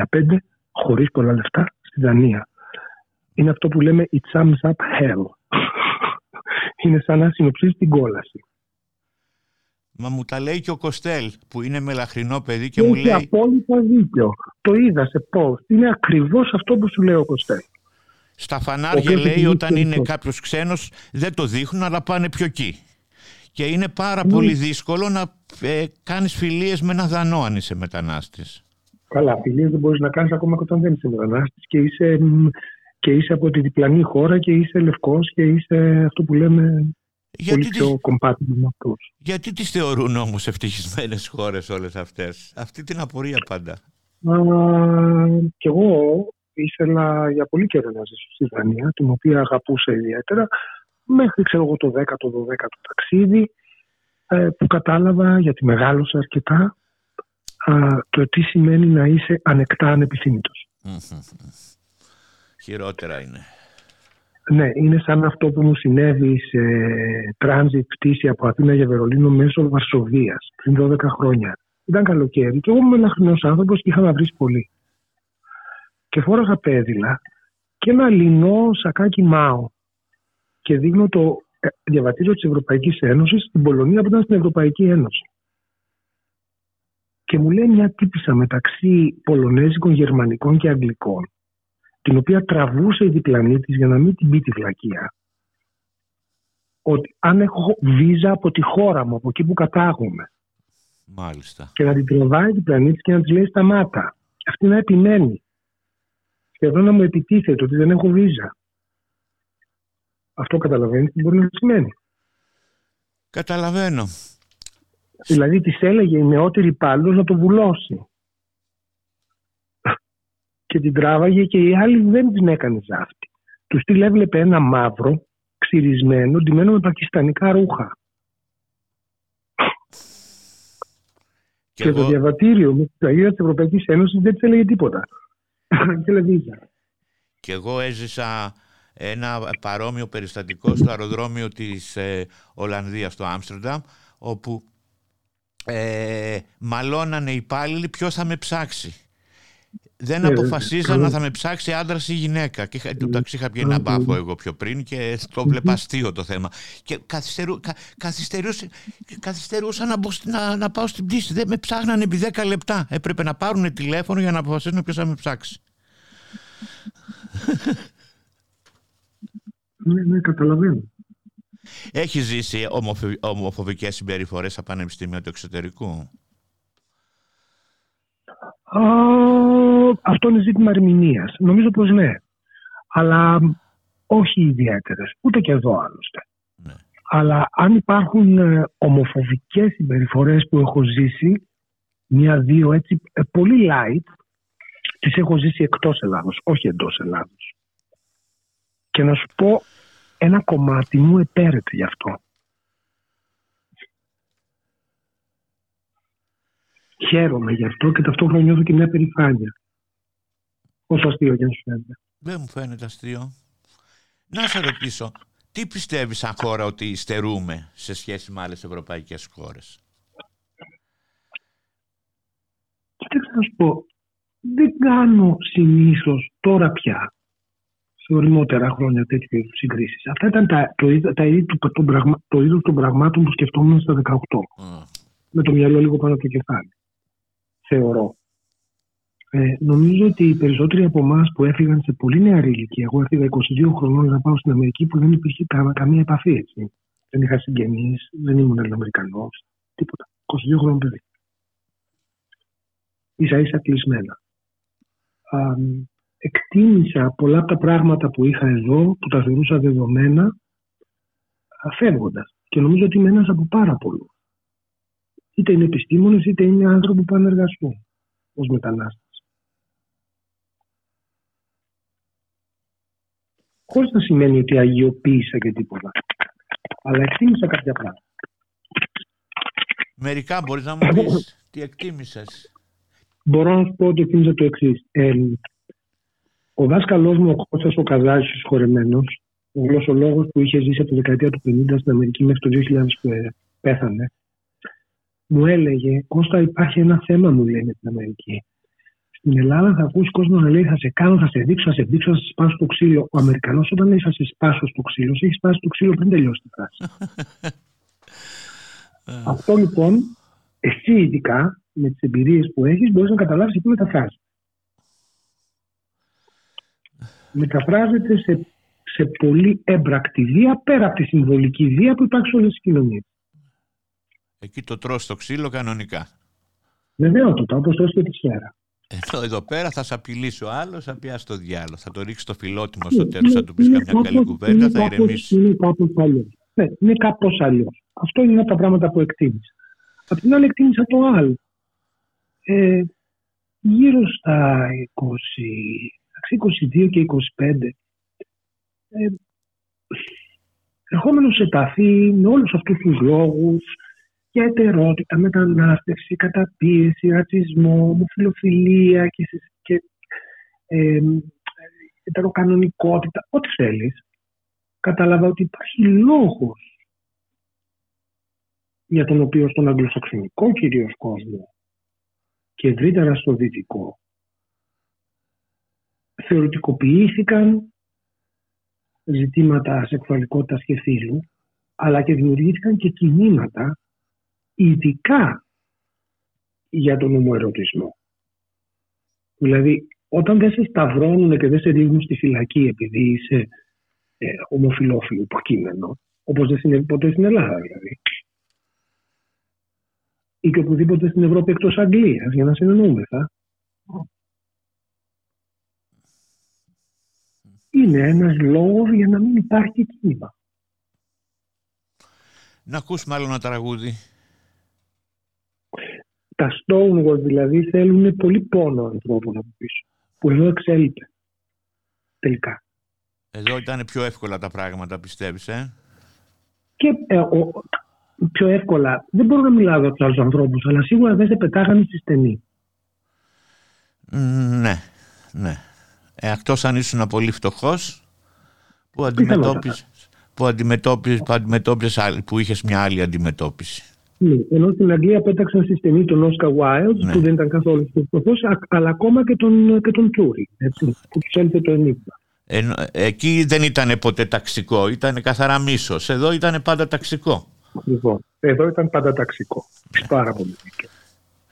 χωρίς πολλά λεφτά στη Δανία. Είναι αυτό που λέμε it sums up hell. είναι σαν να συνοψίζει την κόλαση. Μα μου τα λέει και ο Κοστέλ που είναι μελαχρινό παιδί και μου λέει... Έχει απόλυτα δίκιο. Το είδα σε πώ. Είναι ακριβώς αυτό που σου λέει ο Κοστέλ. Στα φανάρια λέει όταν είναι κάποιος ξένος δεν το δείχνουν αλλά πάνε πιο εκεί. Και είναι πάρα ναι. πολύ δύσκολο να ε, κάνεις φιλίες με ένα δανό αν είσαι μετανάστης. Καλά, φιλίες δεν μπορείς να κάνεις ακόμα και όταν δεν είσαι μετανάστης και είσαι, και είσαι από τη διπλανή χώρα και είσαι λευκός και είσαι αυτό που λέμε γιατί πολύ πιο κομπάτιμο με αυτούς. Γιατί τις θεωρούν όμως ευτυχισμένες χώρες όλες αυτές; Αυτή την απορία πάντα. Α, κι εγώ ήθελα για πολύ καιρό να ζήσω στη Δανία, την οποία αγαπούσα ιδιαίτερα, μέχρι ξέρω εγώ το 10ο, 12ο ταξίδι ε, που κατάλαβα γιατί μεγάλωσα αρκετά το τι σημαίνει να είσαι ανεκτά ανεπιθύμητος. Χειρότερα είναι. Ναι, είναι σαν αυτό που μου συνέβη σε τράνζιτ πτήση από Αθήνα για Βερολίνο μέσω Βαρσοβίας πριν 12 χρόνια. Ήταν καλοκαίρι και εγώ ήμουν ένας άνθρωπος και είχα να βρεις πολύ. Και φόραγα πέδιλα και ένα λινό σακάκι μάο. Και δείχνω το ε, διαβατήριο της Ευρωπαϊκής Ένωσης στην Πολωνία που ήταν στην Ευρωπαϊκή Ένωση. Και μου λέει μια τύπησα μεταξύ Πολωνέζικων, Γερμανικών και Αγγλικών την οποία τραβούσε η διπλανή της για να μην την πει τη βλακεία. Ότι αν έχω βίζα από τη χώρα μου, από εκεί που κατάγομαι, Μάλιστα. και να την τραβάει η διπλανή της και να της λέει σταμάτα. Αυτή να επιμένει. Και εδώ να μου επιτίθεται ότι δεν έχω βίζα. Αυτό καταλαβαίνεις τι μπορεί να σημαίνει. Καταλαβαίνω. Δηλαδή της έλεγε η νεότερη υπάλληλος να το βουλώσει και την τράβαγε και η άλλη δεν την έκανε ζάφτη. Τους τη έβλεπε ένα μαύρο, ξυρισμένο, ντυμένο με πακιστανικά ρούχα. Και, και το διαβατήριο με την Αγία της Ευρωπαϊκής Ένωσης δεν της έλεγε τίποτα. Και εγώ έζησα ένα παρόμοιο περιστατικό στο αεροδρόμιο της ε, Ολλανδίας στο Άμστερνταμ όπου ε, μαλώνανε οι υπάλληλοι ποιος θα με ψάξει δεν ναι, αποφασίζαν να θα με ψάξει άντρας ή γυναίκα. Και το ναι. ταξί είχα πει ένα μπάφο εγώ πιο πριν και το βλέπα αστείο το θέμα. Και καθυστερού, κα, καθυστερούσα να, να, να, πάω στην πτήση. Δεν με ψάχνανε επί 10 λεπτά. Έπρεπε να πάρουν τηλέφωνο για να αποφασίσουν ποιος θα με ψάξει. Ναι, ναι, καταλαβαίνω. Έχει ζήσει ομοφοβικές συμπεριφορές από πανεπιστήμια του εξωτερικού; Αυτό είναι ζήτημα ερμηνείας. Νομίζω πως ναι. Αλλά όχι ιδιαίτερες. Ούτε και εδώ άλλωστε. Ναι. Αλλά αν υπάρχουν ε, ομοφοβικές συμπεριφορές που έχω ζήσει, μία-δύο έτσι ε, πολύ light, τις έχω ζήσει εκτός Ελλάδος, όχι εντός Ελλάδος. Και να σου πω, ένα κομμάτι μου επέρεται γι' αυτό. Χαίρομαι γι' αυτό και ταυτόχρονα νιώθω και μια περηφάνεια. Όσο αστείο και αν σου φαίνεται. Δεν μου φαίνεται αστείο. Να σε ρωτήσω, τι πιστεύεις σαν χώρα ότι στερούμε σε σχέση με άλλες ευρωπαϊκές χώρες; Κοιτάξτε να σου πω, δεν κάνω συνήθως τώρα πια σε οριμότερα χρόνια τέτοιου είδους συγκρίσεις. Αυτά ήταν τα, το, τα είδη του, το είδος των πραγμάτων που σκεφτόμουν στα 18. Mm. Με το μυαλό λίγο πάνω από το κεφάλι θεωρώ. Ε, νομίζω ότι οι περισσότεροι από εμάς που έφυγαν σε πολύ νεαρή ηλικία, εγώ έφυγα 22 χρονών να πάω στην Αμερική που δεν υπήρχε καμία επαφή έτσι. Δεν είχα συγγενείς, δεν ήμουν Ελληνοαμερικανό, τίποτα. 22 χρονών παιδί. σα ίσα κλεισμένα. Α, εκτίμησα πολλά από τα πράγματα που είχα εδώ, που τα θεωρούσα δεδομένα, φεύγοντας. Και νομίζω ότι είμαι ένας από πάρα πολλούς είτε είναι επιστήμονες είτε είναι άνθρωποι που πάνε να εργαστούν ως μετανάστες. Χωρίς να σημαίνει ότι αγιοποίησα και τίποτα. Αλλά εκτίμησα κάποια πράγματα. Μερικά μπορείς να μου πεις τι εκτίμησες; Μπορώ να σου πω ότι εκτίμησα το εξής. Ε, ο δάσκαλός μου, ο Κώστας ο Καζάζης, χωρεμένος, ο γλωσσολόγος που είχε ζήσει από τη δεκαετία του 50 στην Αμερική μέχρι το 2000 που πέθανε, μου έλεγε Κώστα υπάρχει ένα θέμα μου λέει με την Αμερική. Στην Ελλάδα θα ακούσεις κόσμος να λέει θα σε κάνω, θα σε δείξω, θα σε δείξω, θα σε σπάσω το ξύλο. Ο Αμερικανός όταν λέει θα σε σπάσω στο ξύλο, σε έχει σπάσει το ξύλο πριν τελειώσει τη φράση. Αυτό λοιπόν, εσύ ειδικά με τις εμπειρίες που έχεις, μπορείς να καταλάβεις τι μεταφράζει. Μεταφράζεται σε, σε πολύ έμπρακτη βία πέρα από τη συμβολική βία που υπάρχει σε όλες τις κοινωνίες. Εκεί το τρως το ξύλο κανονικά. Βεβαίωτατα, όπως τρως και τη σφαίρα. Εδώ, εδώ πέρα θα σε απειλήσει ο άλλος, θα πιάσει το διάλογο. Θα το ρίξει το φιλότιμο στο τέλος, θα του πεις καμιά καλή κουβέντα, θα ηρεμήσει. Είναι κάπως αλλιώς. Ναι, είναι κάπως αλλιώς. Αυτό είναι ένα από τα πράγματα που εκτίμησα. Απ' την άλλη, εκτίμησα το άλλο. Ε, γύρω στα 20, 22 και 25, ε, ερχόμενος σε επαφή με όλους αυτούς τους λόγους, για ετερότητα, μετανάστευση, καταπίεση, ρατσισμό, ομοφιλοφιλία και, και ε, ετεροκανονικότητα, ό,τι θέλεις, κατάλαβα ότι υπάρχει λόγος για τον οποίο στον αγγλοσαξονικό κυρίως κόσμο και ευρύτερα στο δυτικό θεωρητικοποιήθηκαν ζητήματα σεξουαλικότητας και φύλου αλλά και δημιουργήθηκαν και κινήματα ειδικά για τον ομοερωτισμό. Δηλαδή, όταν δεν σε σταυρώνουν και δεν σε ρίχνουν στη φυλακή επειδή είσαι ε, ομοφιλόφιλο υποκείμενο, όπως δεν συνέβη ποτέ στην Ελλάδα δηλαδή, ή και οπουδήποτε στην Ευρώπη εκτός Αγγλίας, για να συνεννοούμεθα, είναι ένας λόγος για να μην υπάρχει κίνημα. Να ακούσουμε άλλο ένα τραγούδι. Τα Stonewall δηλαδή θέλουν πολύ πόνο ανθρώπων από πίσω. Που εδώ εξέλιπε. Τελικά. Εδώ ήταν πιο εύκολα τα πράγματα πιστεύεις, ε; Και ε, ο, πιο εύκολα. Δεν μπορώ να μιλάω για του άλλου ανθρώπους, αλλά σίγουρα δεν σε πετάγανε στη στενή. Ναι, ναι. Ε, εκτός αν ήσουν πολύ φτωχός που αντιμετώπιζες που αντιμετώπιζες, που, αντιμετώπιζες, που είχες μια άλλη αντιμετώπιση. Ναι, ενώ στην Αγγλία πέταξαν στη στενή τον Όσκα Βάιλ, ναι. που δεν ήταν καθόλου φτωχό, αλλά ακόμα και τον, και τον Τσούρι, που τους έλειπε το ενίγμα. Ε, εκεί δεν ήταν ποτέ ταξικό, ήταν καθαρά μίσος. Εδώ ήταν πάντα ταξικό. Λοιπόν, εδώ ήταν πάντα ταξικό. Ναι. Πάρα πολύ δίκαιο.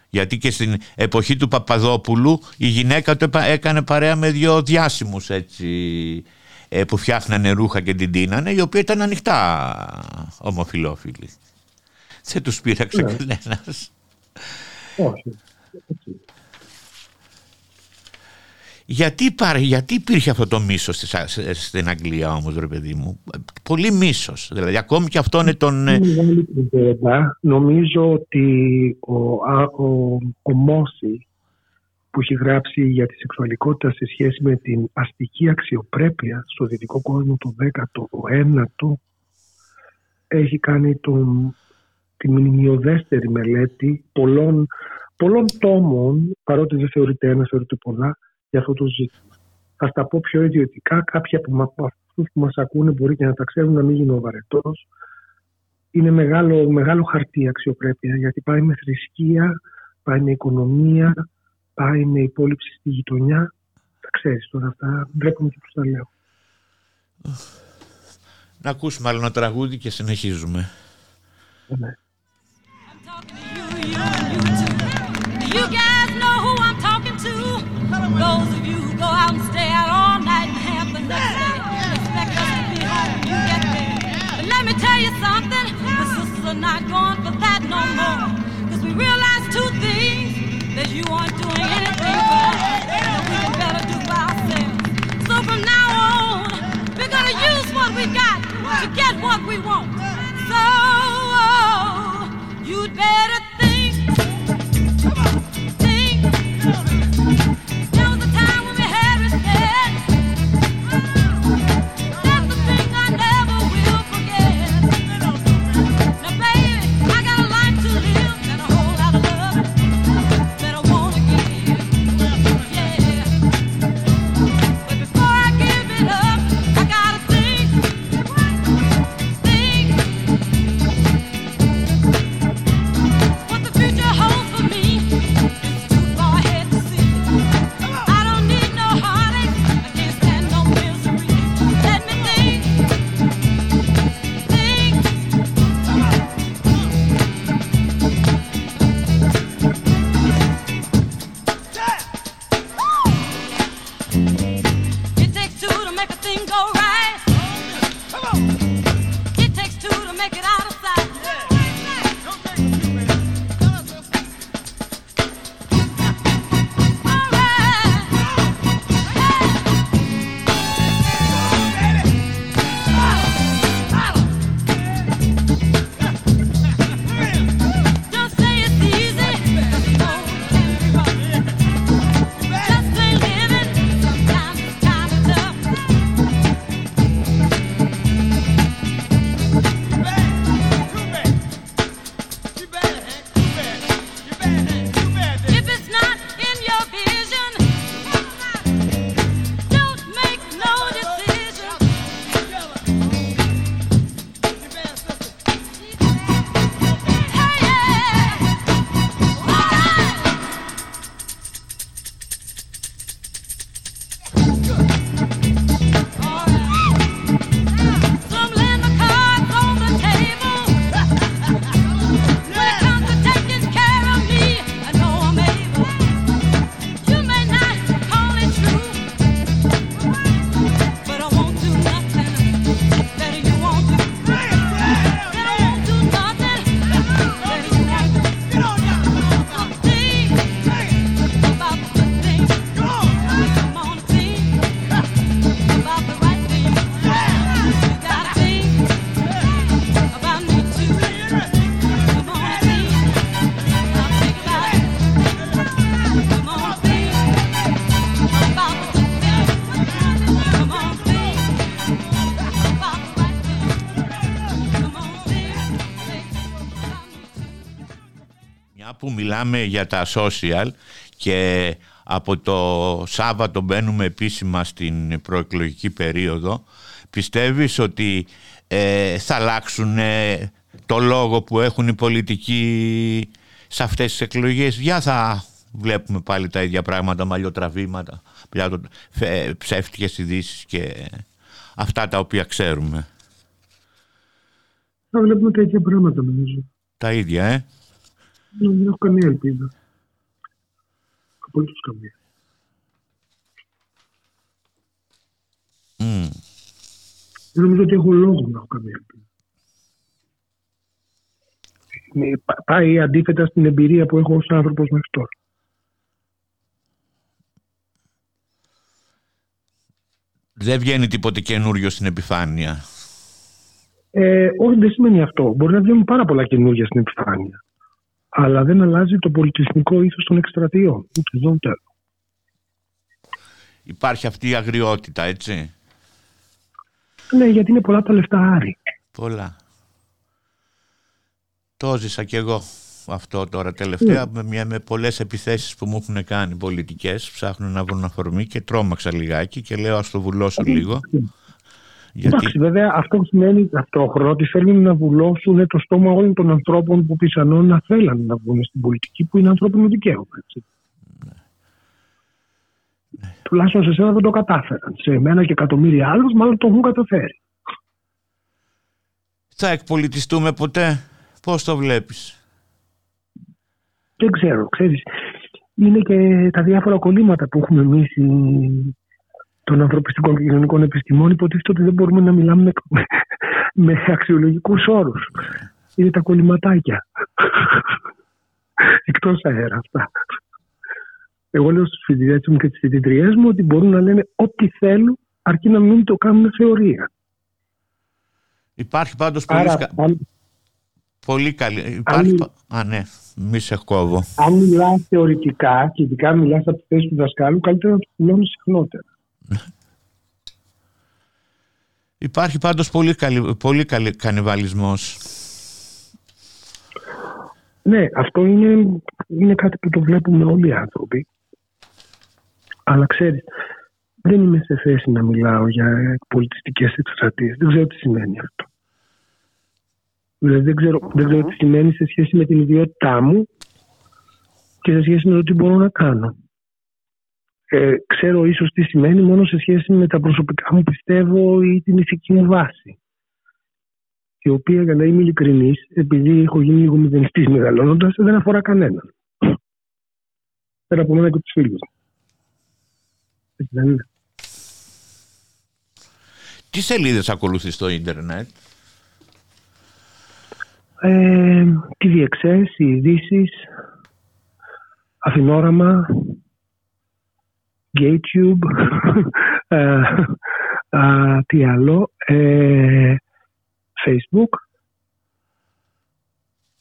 Γιατί και στην εποχή του Παπαδόπουλου η γυναίκα του έκανε παρέα με δύο διάσημους έτσι, ε, που φτιάχνανε ρούχα και την τίνανε, οι οποίοι ήταν ανοιχτά ομοφιλόφιλοι. Δεν τους πείραξε ναι. κανένας. Όχι. Γιατί, γιατί υπήρχε αυτό το μίσος στην Αγγλία όμως ρε παιδί μου; Πολύ μίσος. Δηλαδή ακόμη και αυτό είναι τον... Ε, Νομίζω ότι ο, ο, ο Μόση που έχει γράψει για τη σεξουαλικότητα σε σχέση με την αστική αξιοπρέπεια στο δυτικό κόσμο του 19ο έχει κάνει τον, τη μνημειοδέστερη μελέτη πολλών, πολλών τόμων, παρότι δεν θεωρείται ένας, θεωρείται πολλά, για αυτό το ζήτημα. Θα τα πω πιο ιδιωτικά. Κάποιοι από αυτούς που μας ακούνε μπορεί και να τα ξέρουν, να μην γίνω βαρετός. Είναι μεγάλο, μεγάλο χαρτί αξιοπρέπεια γιατί πάει με θρησκεία, πάει με οικονομία, πάει με υπόλοιψη στη γειτονιά. Τα ξέρεις τώρα αυτά. Βλέπουμε και πώ τα λέω. Να ακούσουμε άλλο ένα τραγούδι και συνεχίζουμε. Ναι. Those of you who go out and stay out all night and have the next day, expect us to be home when you get there. But let me tell you something, the sisters are not going for that no more. Cause we realize two things, that you aren't doing anything for us, that we can better do for ourselves. So from now on, we're gonna use what we got to get what we want. So, It takes two to make it out of που μιλάμε για τα social και από το Σάββατο μπαίνουμε επίσημα στην προεκλογική περίοδο πιστεύεις ότι ε, θα αλλάξουν ε, το λόγο που έχουν οι πολιτικοί σε αυτές τις εκλογές; Για θα βλέπουμε πάλι τα ίδια πράγματα, μαλλιοτραβήματα, ψεύτικες ειδήσεις και αυτά τα οποία ξέρουμε. Θα βλέπουμε τα ίδια πράγματα νομίζω. Τα ίδια, ε. Δεν έχω καμία ελπίδα. Απολύτως καμία. Mm. Δεν νομίζω ότι έχω λόγο να έχω καμία ελπίδα. Πάει αντίθετα στην εμπειρία που έχω ως άνθρωπος μέχρι τώρα. Δεν βγαίνει τίποτε καινούριο στην επιφάνεια. Ε, όχι, δεν σημαίνει αυτό. Μπορεί να βγαίνουν πάρα πολλά καινούργια στην επιφάνεια. Αλλά δεν αλλάζει το πολιτισμικό ήθος των εκστρατείων. Ούτε εδώ Υπάρχει αυτή η αγριότητα, έτσι; Ναι, γιατί είναι πολλά τα λεφτά άρη. Πολλά. Το ζήσα κι εγώ αυτό τώρα τελευταία Ναι. με, μια, με πολλές επιθέσεις που μου έχουν κάνει πολιτικές ψάχνουν να βρουν αφορμή και τρόμαξα λιγάκι και λέω ας το βουλώσω λίγο γιατί Εντάξει, βέβαια αυτό σημαίνει ταυτόχρονα ότι θέλουν να βουλώσουν το στόμα όλων των ανθρώπων που πιθανόν να θέλανε να βγουν στην πολιτική που είναι ανθρώπινο δικαίωμα. Έτσι. Τουλάχιστον σε σένα δεν το κατάφεραν. Σε μένα και εκατομμύρια άλλους μάλλον το έχουν καταφέρει. θα εκπολιτιστούμε ποτέ; Πώς το βλέπεις; Δεν ξέρω, ξέρεις. Είναι και τα διάφορα κολλήματα που έχουμε εμείς οι- των ανθρωπιστικών και κοινωνικών επιστημών. Υποτίθεται ότι δεν μπορούμε να μιλάμε με, με αξιολογικούς όρους. Είναι τα κολληματάκια. Εκτός αέρα αυτά. Εγώ λέω στους φοιτητές μου και τις φοιτητριές μου ότι μπορούν να λένε ό,τι θέλουν αρκεί να μην το κάνουν θεωρία. υπάρχει πάντως πολύ, Άρα, σκα- αν, πολύ καλή υπάρχει... αν- πα- α ναι μη σε κόβω αν μιλάς θεωρητικά και ειδικά μιλάς από τη θέση του δασκάλου, καλύτερα να το δηλώνεις συχνότερα. Υπάρχει πάντως πολύ, καλή, πολύ καλή κανιβαλισμός Ναι, αυτό είναι, είναι κάτι που το βλέπουμε όλοι οι άνθρωποι. Αλλά ξέρεις, δεν είμαι σε θέση να μιλάω για πολιτιστικές εκστρατείες. Δεν ξέρω τι σημαίνει αυτό. Δηλαδή δεν ξέρω, δεν ξέρω τι σημαίνει σε σχέση με την ιδιότητά μου και σε σχέση με το τι μπορώ να κάνω. Ε, ξέρω ίσως τι σημαίνει μόνο σε σχέση με τα προσωπικά μου πιστεύω ή την ηθική μου βάση η οποία για να είμαι ειλικρινής, επειδή έχω γίνει λίγο μηδενιστής μεγαλώνοντας, δεν αφορά κανέναν. Πέρα από μένα και τους φίλους. Έτσι δεν είναι. τι σελίδες ακολουθείς στο ίντερνετ; Ε, τι διεξές, οι ειδήσεις, Αθηνόραμα, GayTube, ε, α, τι άλλο, ε, Facebook,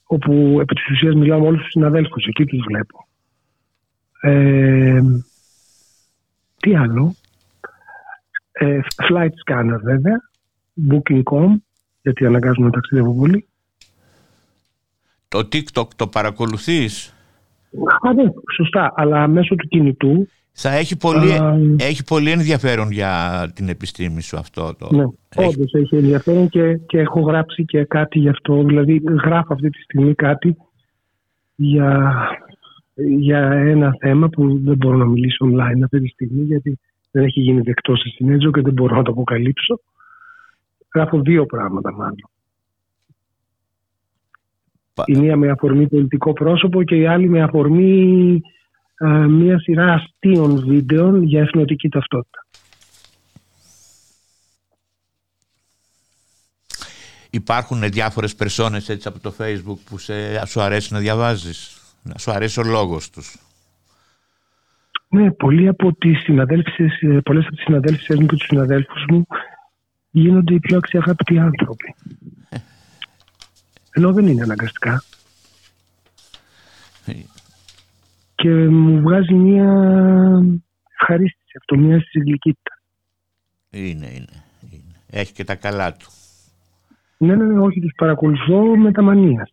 όπου επί της ουσίας μιλάω με όλους τους συναδέλφους, εκεί τους βλέπω. Ε, τι άλλο, ε, Flight Scanner βέβαια, Booking.com, γιατί αναγκάζομαι να ταξιδεύω πολύ. το TikTok το παρακολουθείς; Α, ναι, σωστά. Αλλά μέσω του κινητού. Θα έχει πολύ, Α, έχει πολύ ενδιαφέρον για την επιστήμη σου αυτό το Ναι, έχει- όντως έχει ενδιαφέρον και, και έχω γράψει και κάτι γι' αυτό. Δηλαδή, γράφω αυτή τη στιγμή κάτι για, για ένα θέμα που δεν μπορώ να μιλήσω online αυτή τη στιγμή, γιατί δεν έχει γίνει δεκτό σε συνέδριο και δεν μπορώ να το αποκαλύψω. Γράφω δύο πράγματα μάλλον. Πα- Η μία με αφορμή πολιτικό πρόσωπο και η άλλη με αφορμή α, μία σειρά αστείων βίντεο για εθνοτική ταυτότητα. Υπάρχουν διάφορες περσόνες έτσι από το facebook που σε, σου αρέσει να διαβάζεις; Να σου αρέσει ο λόγος τους; Ναι, πολλοί από τις συναδέλφισες, ε, πολλές από τις συναδέλφισες μου και τους συναδέλφους μου γίνονται οι πιο αξιαγάπητοι άνθρωποι. Ενώ δεν είναι αναγκαστικά. Και μου βγάζει μια ευχαρίστηση αυτό, μια συλλικότητα. Είναι, είναι, είναι. Έχει και τα καλά του. Ναι, ναι, ναι, όχι, τους παρακολουθώ με τα μανία.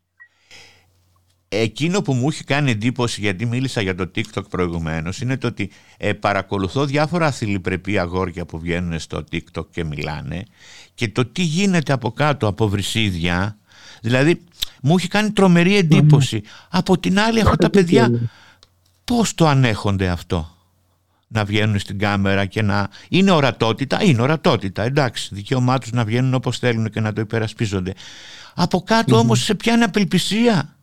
εκείνο που μου έχει κάνει εντύπωση γιατί μίλησα για το TikTok προηγουμένως είναι το ότι ε, παρακολουθώ διάφορα αθληπρεπή αγόρια που βγαίνουν στο TikTok και μιλάνε και το τι γίνεται από κάτω από βρυσίδια δηλαδή μου έχει κάνει τρομερή εντύπωση από την άλλη αυτά τα παιδιά πώς το ανέχονται αυτό; Να βγαίνουν στην κάμερα και να είναι ορατότητα, είναι ορατότητα εντάξει δικαίωμά τους να βγαίνουν όπως θέλουν και να το υπερασπίζονται από κάτω όμως σε πιάνει απελπισία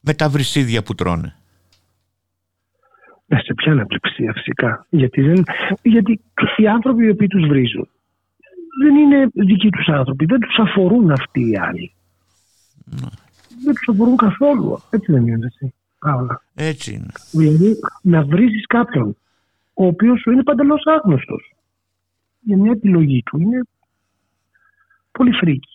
με τα βρυσίδια που τρώνε. Ε, σε ποια αναπληξία φυσικά. Γιατί, δεν, γιατί οι άνθρωποι οι οποίοι τους βρίζουν δεν είναι δικοί τους άνθρωποι. Δεν τους αφορούν αυτοί οι άλλοι. Ναι. Δεν τους αφορούν καθόλου. Έτσι δεν είναι έτσι. Άρα. Έτσι είναι. Δηλαδή να βρίζεις κάποιον ο οποίος σου είναι παντελώς άγνωστος για μια επιλογή του. Είναι πολύ φρίκι.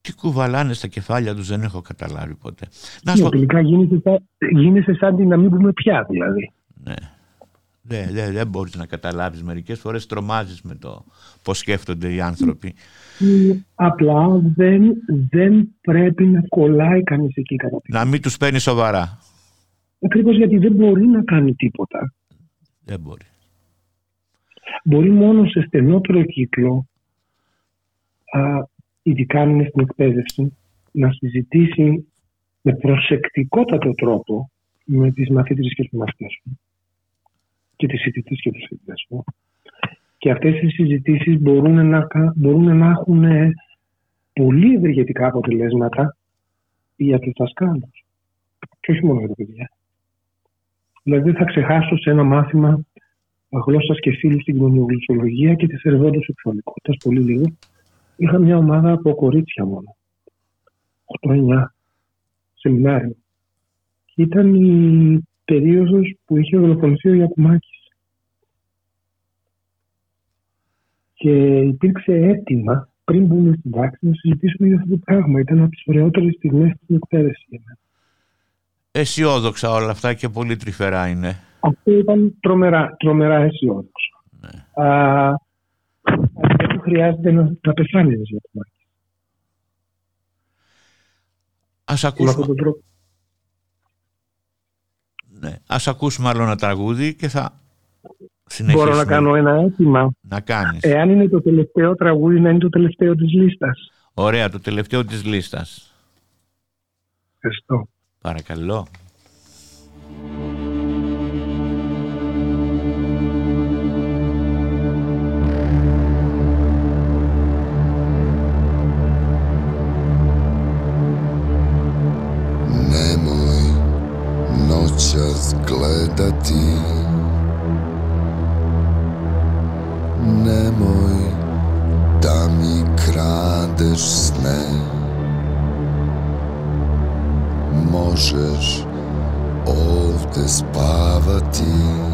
Τι κουβαλάνε στα κεφάλια τους δεν έχω καταλάβει ποτέ. Να Ναι, σου πω- τελικά γίνεσαι, σαν- γίνεσαι σαν την να μην πούμε πια δηλαδή. Ναι. Δεν, δεν, δεν μπορείς να καταλάβεις μερικές φορές τρομάζεις με το πώς σκέφτονται οι άνθρωποι. Απλά δεν, δεν πρέπει να κολλάει κανείς εκεί κατά τη Να μην τους παίρνει σοβαρά. Ακριβώς γιατί δεν μπορεί να κάνει τίποτα. Δεν μπορεί. Μπορεί μόνο σε στενότερο κύκλο, α, ειδικά αν είναι στην εκπαίδευση, να συζητήσει με προσεκτικότατο τρόπο με τις μαθήτρες και τους μαθητές του και τις φοιτητές και τους φοιτητές του. Και αυτές οι συζητήσεις μπορούν να, κα- μπορούν να έχουν ε, πολύ ευεργετικά αποτελέσματα για τους δασκάλους. Και όχι μόνο για τα παιδιά. Δηλαδή δεν θα ξεχάσω σε ένα μάθημα γλώσσας και φίλου στην κοινωνιογλωσσολογία και της θερβόντου σεξουαλικότητας, πολύ λίγο. Είχα μια ομάδα από κορίτσια μόνο. 8-9 σεμινάριο. Και ήταν η περίοδος που είχε δολοφονηθεί ο Γιακουμάκης. Και υπήρξε αίτημα πριν μπούμε στην τάξη να συζητήσουμε για αυτό το πράγμα. Ήταν από τις ωραιότερες στιγμές στην εκπαίδευσης. για μένα. Αισιόδοξα όλα αυτά και πολύ τρυφερά είναι. Αυτό ήταν τρομερά, τρομερά αισιόδοξο. Ναι. Α, αλλά δεν χρειάζεται να, να πεθάνει ένας Γιακουμάκης. Ας Με αυτόν ακούσουμε, τον τρόπο. Ναι, ας ακούσουμε άλλο ένα τραγούδι και θα συνεχίσουμε. Μπορώ να κάνω ένα αίτημα; Να κάνεις. Εάν είναι το τελευταίο τραγούδι, να είναι το τελευταίο της λίστας. Ωραία, το τελευταίο της λίστας. Ευχαριστώ. Παρακαλώ. Gledati. Nemoj da mi kradeš sne. Možeš ovde spavati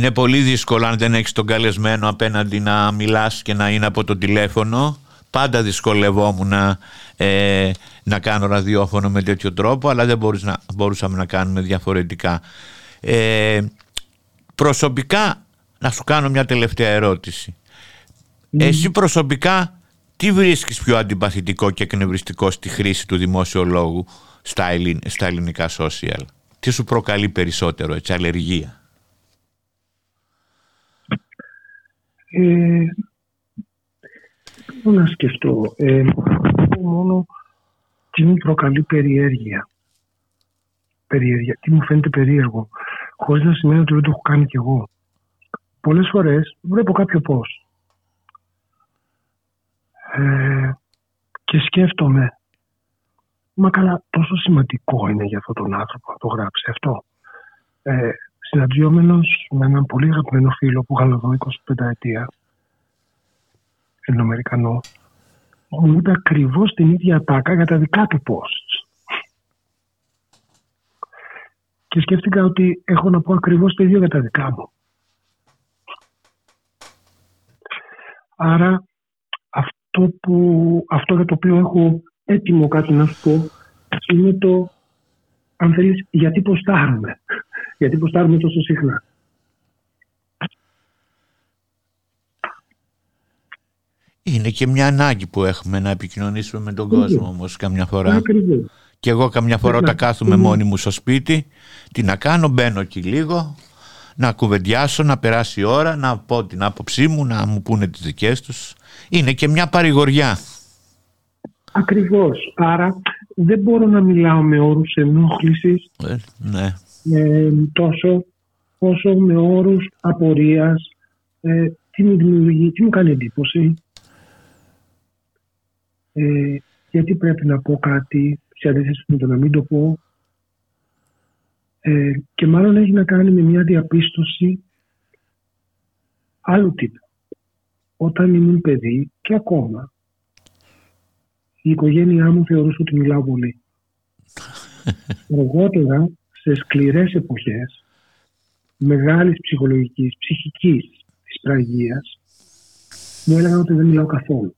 Είναι πολύ δύσκολο αν δεν έχεις τον καλεσμένο απέναντι να μιλάς και να είναι από το τηλέφωνο. Πάντα δυσκολευόμουν να, ε, να κάνω ραδιόφωνο με τέτοιο τρόπο, αλλά δεν να, μπορούσαμε να κάνουμε διαφορετικά. Ε, προσωπικά, να σου κάνω μια τελευταία ερώτηση. Εσύ προσωπικά τι βρίσκεις πιο αντιπαθητικό και εκνευριστικό στη χρήση του δημόσιου λόγου στα, στα ελληνικά social; Τι σου προκαλεί περισσότερο, έτσι, αλλεργία; Ε, να σκεφτώ. Ε, μόνο τι μου προκαλεί περιέργεια. Περιέργεια. Τι μου φαίνεται περίεργο. Χωρίς να σημαίνει ότι δεν το έχω κάνει κι εγώ. Πολλές φορές βλέπω κάποιο πώς. Ε, και σκέφτομαι Μα καλά, τόσο σημαντικό είναι για αυτόν τον άνθρωπο να το γράψει αυτό. Ε, με έναν πολύ αγαπημένο φίλο που είχα εδώ 25 ετία, Ελληνοαμερικανό, μου είπε ακριβώς την ίδια τάκα για τα δικά του posts. Και σκέφτηκα ότι έχω να πω ακριβώς το ίδιο για τα δικά μου. Άρα αυτό, που, αυτό για το οποίο έχω έτοιμο κάτι να σου πω είναι το, αν θέλεις, γιατί ποστάρουμε. Γιατί ποστάρουμε τόσο συχνά. Είναι και μια ανάγκη που έχουμε να επικοινωνήσουμε με τον κόσμο όμως καμιά φορά. Και εγώ καμιά φορά όταν κάθομαι μόνη μου στο σπίτι, τι να κάνω, μπαίνω εκεί λίγο, να κουβεντιάσω, να περάσει η ώρα, να πω την άποψή μου, να μου πούνε τις δικές τους. Είναι και μια παρηγοριά. Ακριβώς. Άρα δεν μπορώ να μιλάω με όρους ενόχλησης ε, ναι. Ε, τόσο όσο με όρους απορίας ε, τι μου δημιουργεί, τι μου κάνει εντύπωση ε, γιατί πρέπει να πω κάτι σε αντίθεση με το να μην το πω ε, και μάλλον έχει να κάνει με μια διαπίστωση άλλου τύπου. Όταν ήμουν παιδί και ακόμα η οικογένειά μου θεωρούσε ότι μιλάω πολύ. Αργότερα, σε σκληρές εποχές, μεγάλης ψυχολογικής, ψυχικής της πραγίας, μου έλεγαν ότι δεν μιλάω καθόλου.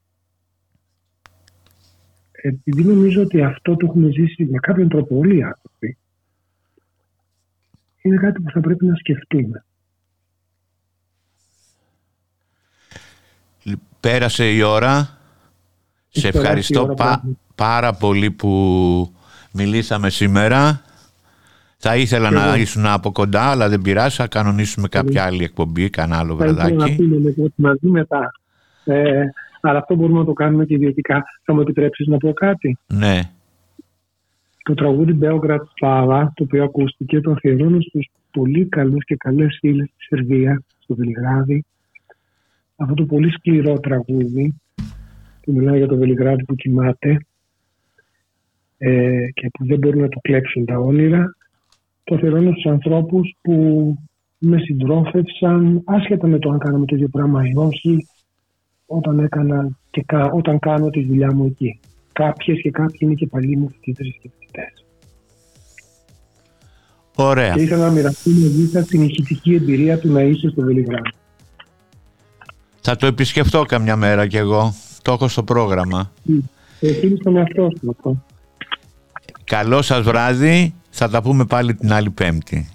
Επειδή νομίζω ότι αυτό το έχουμε ζήσει με κάποιον τρόπο όλοι οι άνθρωποι, είναι κάτι που θα πρέπει να σκεφτούμε. Πέρασε η ώρα σε ευχαριστώ πάρα πολύ που μιλήσαμε σήμερα. Θα ήθελα να ήσουν από κοντά, αλλά δεν πειράζει. Θα κανονίσουμε κάποια άλλη εκπομπή, κανένα άλλο βραδάκι. Θα ήθελα να πούμε μαζί μετά. Ε, αλλά αυτό μπορούμε να το κάνουμε και ιδιωτικά. Θα μου επιτρέψεις να πω κάτι; Ναι. Το τραγούδι Beograd Slava, το οποίο ακούστηκε, το αφιερώνω στους πολύ καλούς και καλές φίλες στη Σερβίας, στο Βελιγράδι. Αυτό το πολύ σκληρό τραγούδι που μιλάει για το Βελιγράδι που κοιμάται ε, και που δεν μπορούν να του κλέψουν τα όνειρα. Το αφιερώνω στους ανθρώπους που με συντρόφευσαν άσχετα με το αν κάναμε το ίδιο πράγμα ή όχι όταν, έκανα και όταν κάνω τη δουλειά μου εκεί. Κάποιες και κάποιοι είναι και παλιοί μου φοιτήτρες και φοιτητές. Ωραία. Και ήθελα να μοιραστεί μαζί σας την ηχητική εμπειρία του να είσαι στο Βελιγράδι. Θα το επισκεφτώ καμιά μέρα κι εγώ. Το έχω στο πρόγραμμα. Εσύ στον εαυτό σου Καλό σας βράδυ. Θα τα πούμε πάλι την άλλη Πέμπτη.